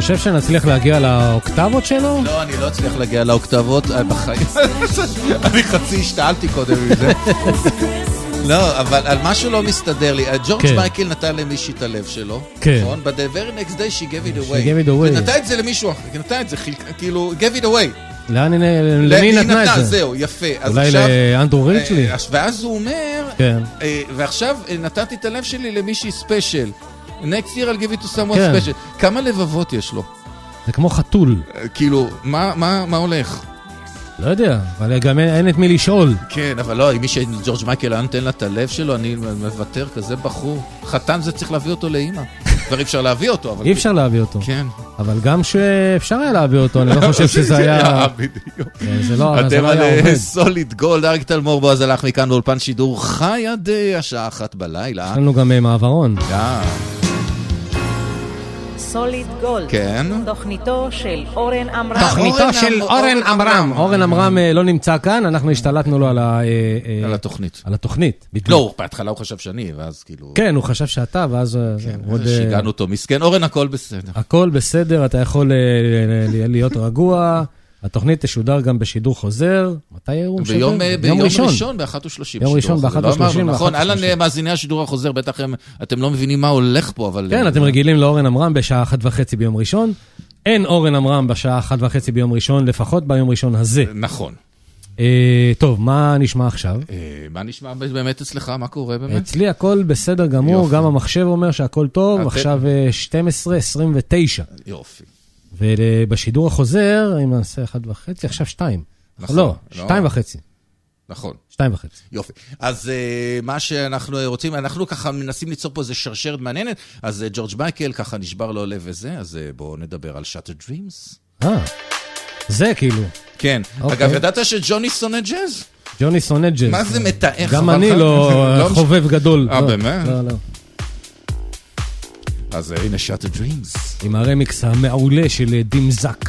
חושב שנצליח להגיע לאוקטבות שלו? לא, אני לא אצליח להגיע לאוקטבות אה, בחיים. אני חצי השתעלתי קודם מזה. לא, אבל על משהו לא מסתדר לי. ג'ורג' כן. מייקל נתן למישהי את הלב שלו, כן. נכון? But the very next day she gave it away. She gave it away. ונתן את זה למישהו אחר, נתן את זה, כאילו, gave it away. לאן היא, למי נתנה את זה? זהו, יפה. אולי לאנדרו ריצ'לי? אה, ואז הוא אומר, כן. אה, ועכשיו אה, נתתי את הלב שלי למישהי ספיישל. Next year I'll give it to someone כן. special. כמה לבבות יש לו? זה כמו חתול. אה, כאילו, מה- מה מה הולך? לא יודע, אבל גם אין, אין את מי לשאול. כן, אבל לא, אם מי שג'ורג' מייקל היה נותן לה את הלב שלו, אני מוותר, כזה בחור. חתן זה צריך להביא אותו לאימא. כבר אי אפשר להביא אותו, אבל... אי אפשר להביא אותו. כן. אבל גם שאפשר היה להביא אותו, אני לא חושב שזה היה... בדיוק. כן, זה לא אתם לא על היה אה, עובד. סוליד גולד, אריק תלמור בועז הלך מכאן באולפן שידור חי עד אה, השעה אחת בלילה. יש לנו גם אה, מעברון. אה, סוליד גולד. כן. תוכניתו של אורן עמרם. תוכניתו של אורן עמרם. אורן עמרם אה, לא נמצא כאן, אנחנו השתלטנו לו על ה... אה, אה, על התוכנית. על התוכנית, בדיוק. לא, בהתחלה הוא חשב שאני, ואז כאילו... כן, הוא חשב שאתה, ואז... הוא עוד, שיגענו אותו, מסכן. אורן, הכל בסדר. הכל בסדר, אתה יכול ל- ל- להיות רגוע. התוכנית תשודר גם בשידור חוזר. מתי הוא משדר? ביום, אה, ביום ראשון, ב-13. יום ראשון, ב-13, לא אמרנו, נכון, אהלן אה, מאזיני השידור החוזר, בטח הם- אתם לא מבינים מה הולך פה, אבל... כן, אה, אתם רגילים לאורן עמרם בשעה אחת וחצי ביום ראשון. אין אורן עמרם בשעה אחת וחצי ביום ראשון, לפחות ביום ראשון הזה. נכון. אה, טוב, מה נשמע עכשיו? אה, מה נשמע באמת אצלך? מה קורה באמת? אצלי הכל בסדר גמור, יופי. גם המחשב אומר שהכל טוב, אתם- עכשיו אה, 12.29. יופי. ובשידור החוזר, אם נעשה אחד וחצי, עכשיו שתיים. נכון, לא, לא. שתיים וחצי. נכון. שתיים וחצי. יופי. אז אה, מה שאנחנו רוצים, אנחנו ככה מנסים ליצור פה איזה שרשרת מעניינת, אז אה, ג'ורג' מייקל ככה נשבר לו הלב וזה, אז אה, בואו נדבר על Shattered Dreams. אה, זה כאילו. כן. אוקיי. אגב, ידעת שג'וני שונא ג'אז? ג'וני שונא ג'אז. מה זה מתאר? גם אני לך? לא לא חובב גדול. אה, לא, באמת? לא, לא. אז אה, הנה Shattered Dreams. עם הרמיקס המעולה של אה, דים זק.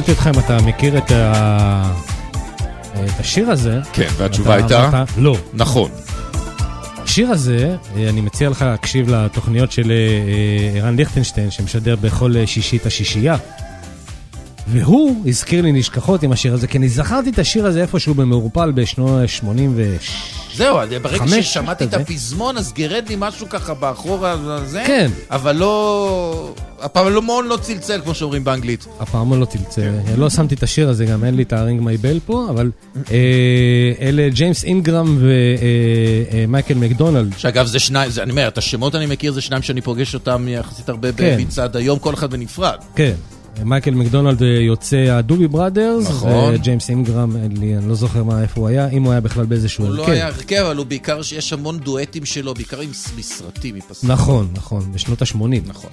שאלתי אותך אם אתה מכיר את ה- את השיר הזה. כן, והתשובה אתה הייתה? אמרת, לא. נכון. השיר הזה, אה, אני מציע לך להקשיב לתוכניות של אה, אה, ערן ליכטנשטיין, שמשדר בכל שישי את השישייה. והוא הזכיר לי נשכחות עם השיר הזה, כי אני זכרתי את השיר הזה איפשהו במעורפל בשנות 80 ו... זהו, ברגע ששמעתי את. הפזמון, אז גירד לי משהו ככה באחור הזה. כן. אבל לא... הפעמון לא צלצל, כמו שאומרים באנגלית. הפעם לא תרצה, כן. לא שמתי את השיר הזה, גם אין לי את ה Ring My Bell פה, אבל אה, אלה ג'יימס אינגרם ומייקל מקדונלד. שאגב, זה שניים, אני אומר, את השמות אני מכיר, זה שניים שאני פוגש אותם יחסית הרבה כן. במצעד היום, כל אחד בנפרד. כן, מייקל מקדונלד אה, יוצא הדובי בראדרס, נכון. וג'יימס אינגרם, לי- אני לא זוכר מה, איפה הוא היה, אם הוא היה בכלל באיזשהו הוא לא הרכב. היה הרכב, אבל הוא בעיקר, שיש המון דואטים שלו, בעיקר עם ס- מסרטים, מפסים. נכון, נכון, בשנות ה-80. נכון.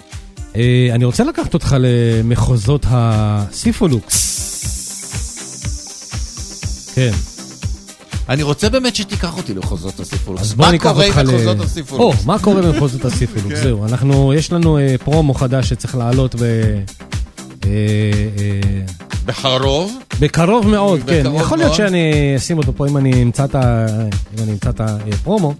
אה, אני רוצה לקחת אותך למחוזות הסיפולוקס. כן. אני רוצה באמת שתיקח אותי למחוזות הסיפולוקס. אז בוא ניקח אותך מה ל... קורה עם מחוזות או, הסיפולוקס? מה קורה במחוזות הסיפולוקס? זהו, אנחנו, יש לנו אה, פרומו חדש שצריך לעלות ב... בחרוב. בקרוב מאוד, כן. בקרוב יכול להיות מאוד. שאני אשים אותו פה אם אני אמצא את ה- אם אני אמצא את הפרומו.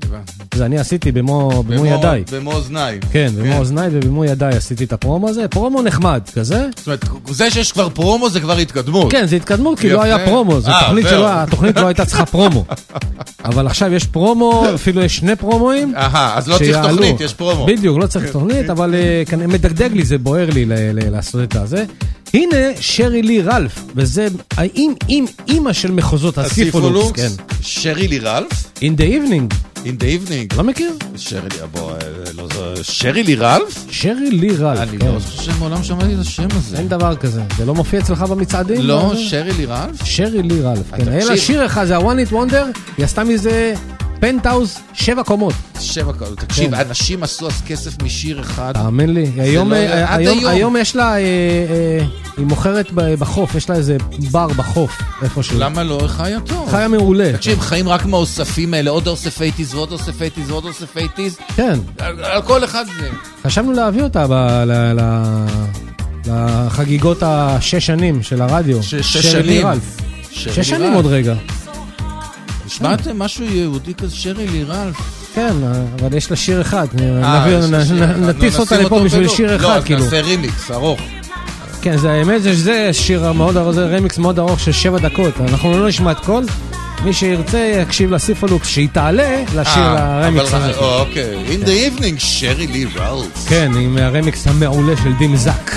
זה אני עשיתי במו במו ידיי. במו אוזניים. כן, במו אוזניי ובמו ידיי עשיתי את הפרומו הזה. פרומו נחמד כזה. זאת אומרת, זה שיש כבר פרומו זה כבר התקדמות. כן, זה התקדמות, כי לא. היה פרומו, זו אה, תוכנית. שלא, התוכנית לא הייתה צריכה פרומו. אבל עכשיו יש פרומו, אפילו יש שני פרומואים. אהה, אז לא צריך. תוכנית, יש פרומו. בדיוק, לא צריך תוכנית, אבל אה, כנראה מדגדג לי, זה בוער לי לעשות את הזה. הנה שריל לי רלף, וזה האם עם אימא של מחוזות הסיפולוקס, כן. שרי לי רלף? In the evening. In the evening. לא מכיר? שרי לי, בוא, אה, לא זו... שרי לי רלף? שרי לי רלף, אני כן. לא חושב שמעולם שמעתי את השם הזה. אין דבר כזה. זה לא מופיע אצלך במצעדים? לא, בזה? שרי לי רלף? שרי לי רלף, כן. היה לה שיר אחד, זה ה-one it wonder, היא עשתה מזה פנטהאוז שבע קומות. שבע קולות. תקשיב, כן. אנשים עשו אז כסף משיר אחד. תאמין לי, היום, לא- אה, עד היום, היום. היום יש לה, אה, אה, היא מוכרת בחוף, יש לה איזה בר בחוף, איפשהו. למה לא? חיה טוב. חיה מעולה. תקשיב, חיים רק מהאוספים האלה, עוד אוסף 80's ועוד אוסף 80's ועוד אוסף 80's. כן, על על כל אחד זה. חשבנו להביא אותה ב, ל, ל, לחגיגות השש שנים של הרדיו. שש שנים. שש שנים. עוד רגע. נשמעתם משהו יהודי כזה, שרי לי רלף? כן, אבל יש לה שיר אחד. אה. נטיס נו, אותה לפה בשביל. שיר לא, אחד, אז כאילו. נעשה רימיקס ארוך. כן, זה האמת, זה- זה שיר מאוד ארוך, זה רמיקס מאוד ארוך של שבע דקות. אנחנו לא נשמע את כל, מי שירצה יקשיב לסיפולוקס שהיא תעלה לשיר אה, הרמיקס הזה. אוקיי. In the evening, שרי לי רולס. כן, עם הרמיקס המעולה של דים זאק.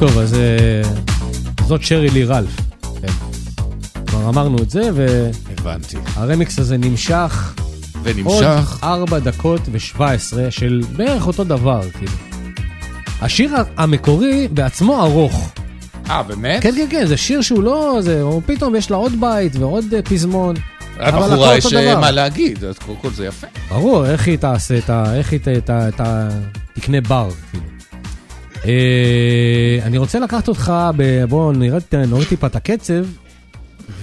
טוב, אז אה, זאת שרי לי רלף. כן. כבר אמרנו את זה, הבנתי. והרמיקס הזה נמשך עוד ונמשך. 4 דקות ו-17 של בערך אותו דבר, כאילו. השיר המקורי בעצמו ארוך. אה, באמת? כן, כן, כן, זה שיר שהוא לא... זה, הוא פתאום יש לה עוד בית ועוד אה, פזמון. הבחורה יש אה, דבר. מה להגיד, אז קודם כל זה יפה. ברור, איך היא תעשה את ה... איך היא ת... ת... ת... תקנה בר, כאילו. אה, אני רוצה לקחת אותך. בואו נרד, נוריד טיפה את הקצב,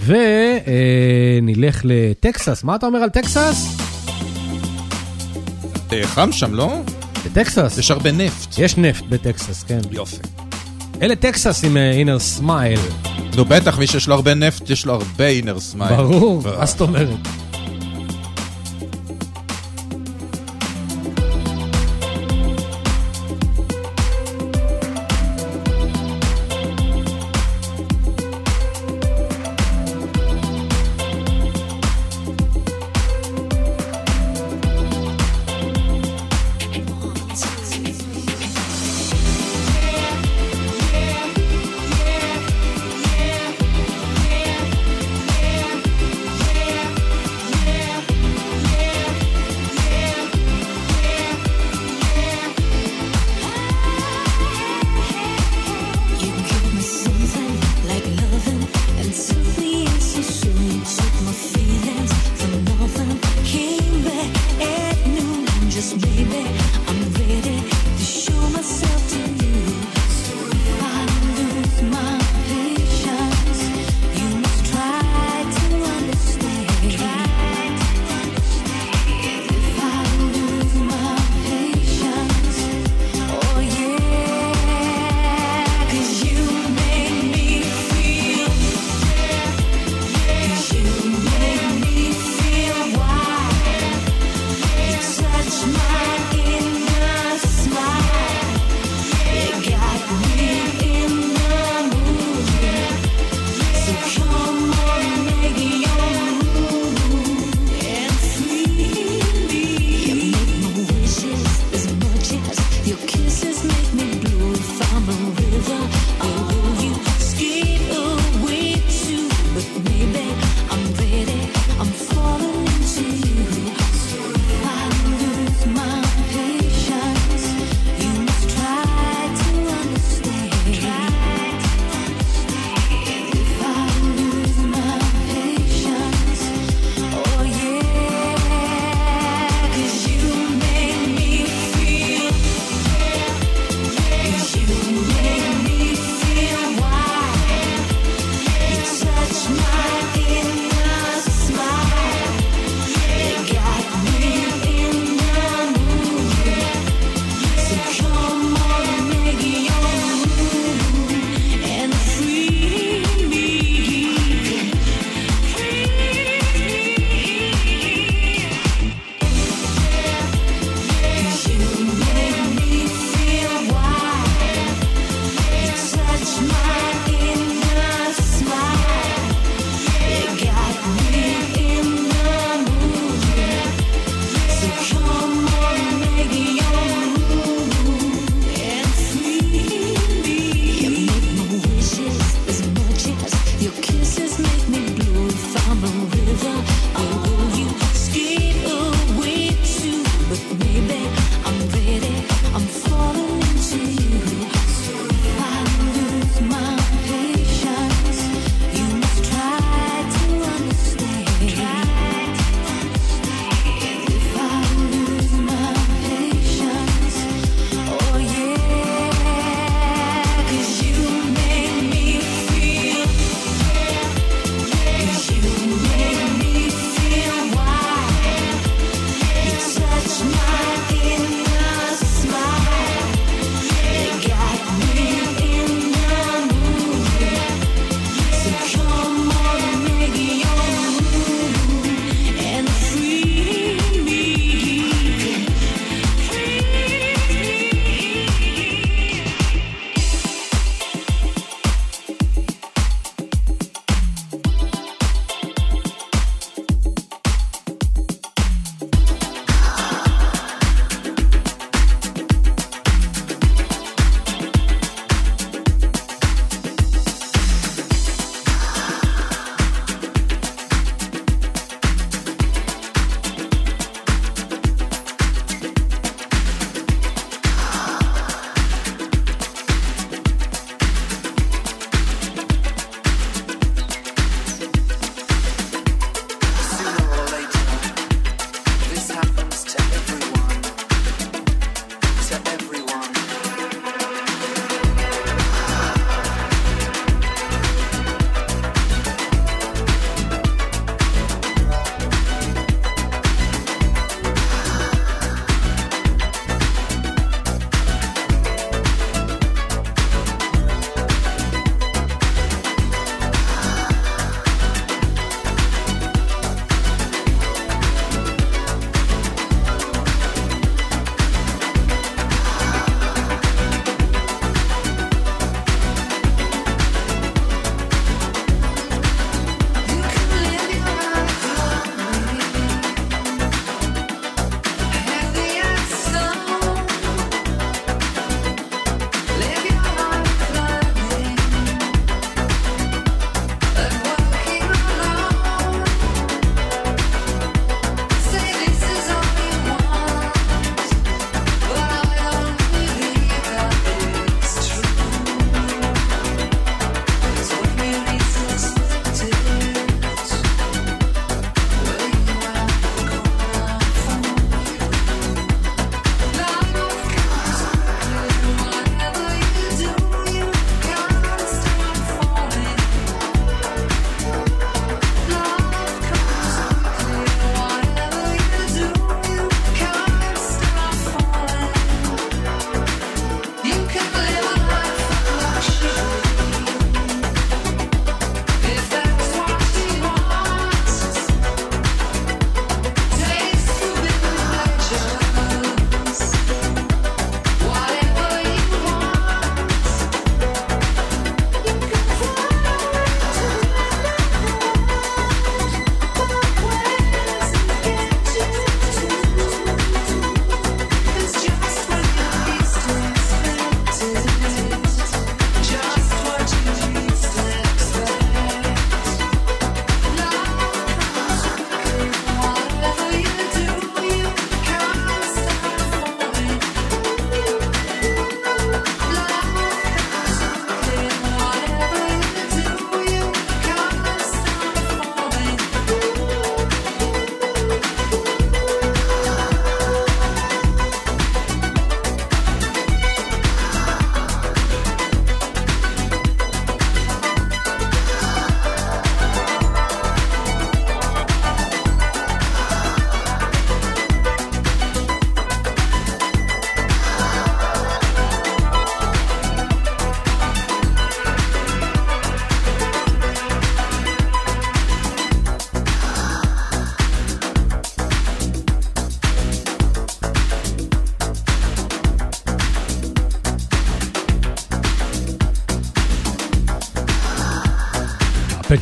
ונלך לטקסס. מה אתה אומר על טקסס? אה, חם שם, לא? בטקסס. יש הרבה נפט. יש נפט בטקסס, כן. יופי. אלה טקסס עם Inner Smile. נו בטח, מי שיש לו הרבה נפט, יש לו הרבה inner smile. ברור, מה זאת אומרת?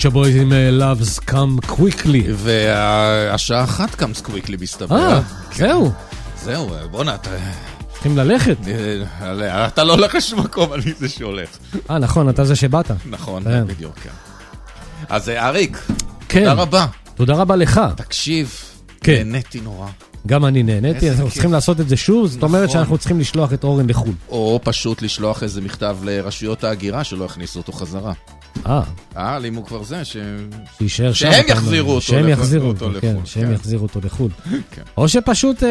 פט שופ בויז עם אה, Love Comes Quickly. והשעה אחת comes quickly מסתבר. אה, זהו. זהו, בואנה, אתה... צריכים ללכת. אה, אתה לא הולך לשום מקום, אני זה שהולך. אה, נכון, אתה זה שבאת. נכון, כן. בדיוק, כן. אז אה, אריק, כן. תודה רבה. תודה רבה לך. תקשיב, כן. נהניתי נורא. גם אני נהניתי, אנחנו כיף. צריכים לעשות את זה שוב, זאת אומרת נכון. שאנחנו צריכים לשלוח את אורן לחו"ל. או פשוט לשלוח איזה מכתב לרשויות ההגירה שלא יכניסו אותו חזרה. אה, אה, אם הוא כבר זה, ש... שיישאר שם. שהם. יחזירו אותו שהם יחזירו אותו אותו, כן, לחו"ל, שהם כן. יחזירו אותו לחו"ל. כן. או שפשוט אה,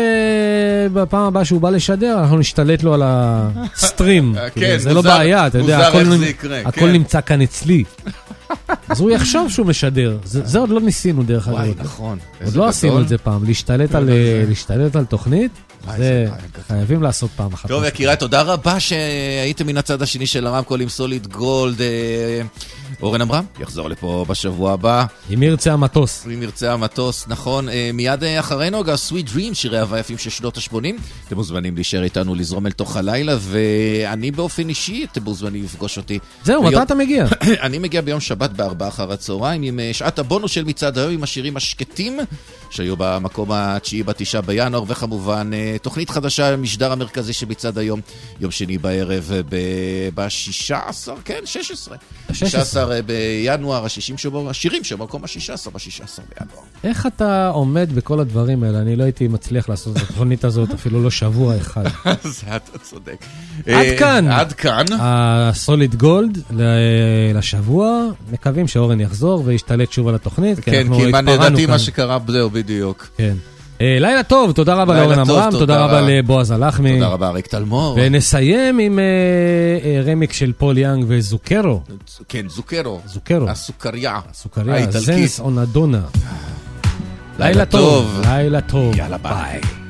בפעם הבאה שהוא בא לשדר, אנחנו נשתלט לו על הסטרים. אה, כאילו, כן, זה לא מוזר- בעיה, אתה יודע, הכל יקרה, הכל כן. נמצא כאן אצלי. אז הוא יחשוב שהוא משדר. זה זה עוד לא ניסינו דרך אגב. וואי, עוד. נכון. עוד לא גדול. עשינו את זה פעם, להשתלט על, אה, להשתלט על תוכנית, זה. חייבים לעשות פעם אחת. טוב, יקיריי, תודה רבה שהייתם מן הצד השני של הרמקול עם סוליד גולד. אורן עמרם יחזור לפה בשבוע הבא. אם ירצה המטוס. אם ירצה המטוס, נכון. אה, מיד אה, אחרינו, אגב, Sweet Dream, שירי אהבה יפים של שנות ה-80. אתם מוזמנים להישאר איתנו לזרום אל תוך הלילה, ואני באופן אישי, אתם מוזמנים לפגוש אותי. זהו, מתי אתה מגיע? אני מגיע ביום שבת בארבע אחר הצהריים, עם אה, שעת הבונוס של מצעד היום, עם השירים השקטים, שהיו במקום התשיעי בתשעה בינואר, וכמובן, תוכנית חדשה, המשדר המרכזי של מצעד היום, יום שני בערב, ב-16, כן, 16. 16. בינואר, השישים שבו, השירים שבמקום השישה עשר בשישה עשר בינואר. איך אתה עומד בכל הדברים האלה? אני לא הייתי מצליח לעשות את התוכנית הזאת אפילו לא שבוע אחד. זה אתה צודק. עד אה, כאן. עד כאן. הסוליד גולד לשבוע, מקווים שאורן יחזור וישתלט שוב על התוכנית. כן, אנחנו כי מה לדעתי כאן. מה שקרה, זהו, בדיוק. כן. אה, לילה טוב, תודה רבה לאורן עמרם, תודה רבה. לבועז הלחמי. תודה רבה, אריק טלמור. ונסיים עם אה, אה, רמיקס של פול יאנג וצוקרו. כן, צוקרו. צוקרו. הסוכריה. סוכריה, האיטלקית. Senza una donna. לילה. טוב. לילה טוב. יאללה, ביי.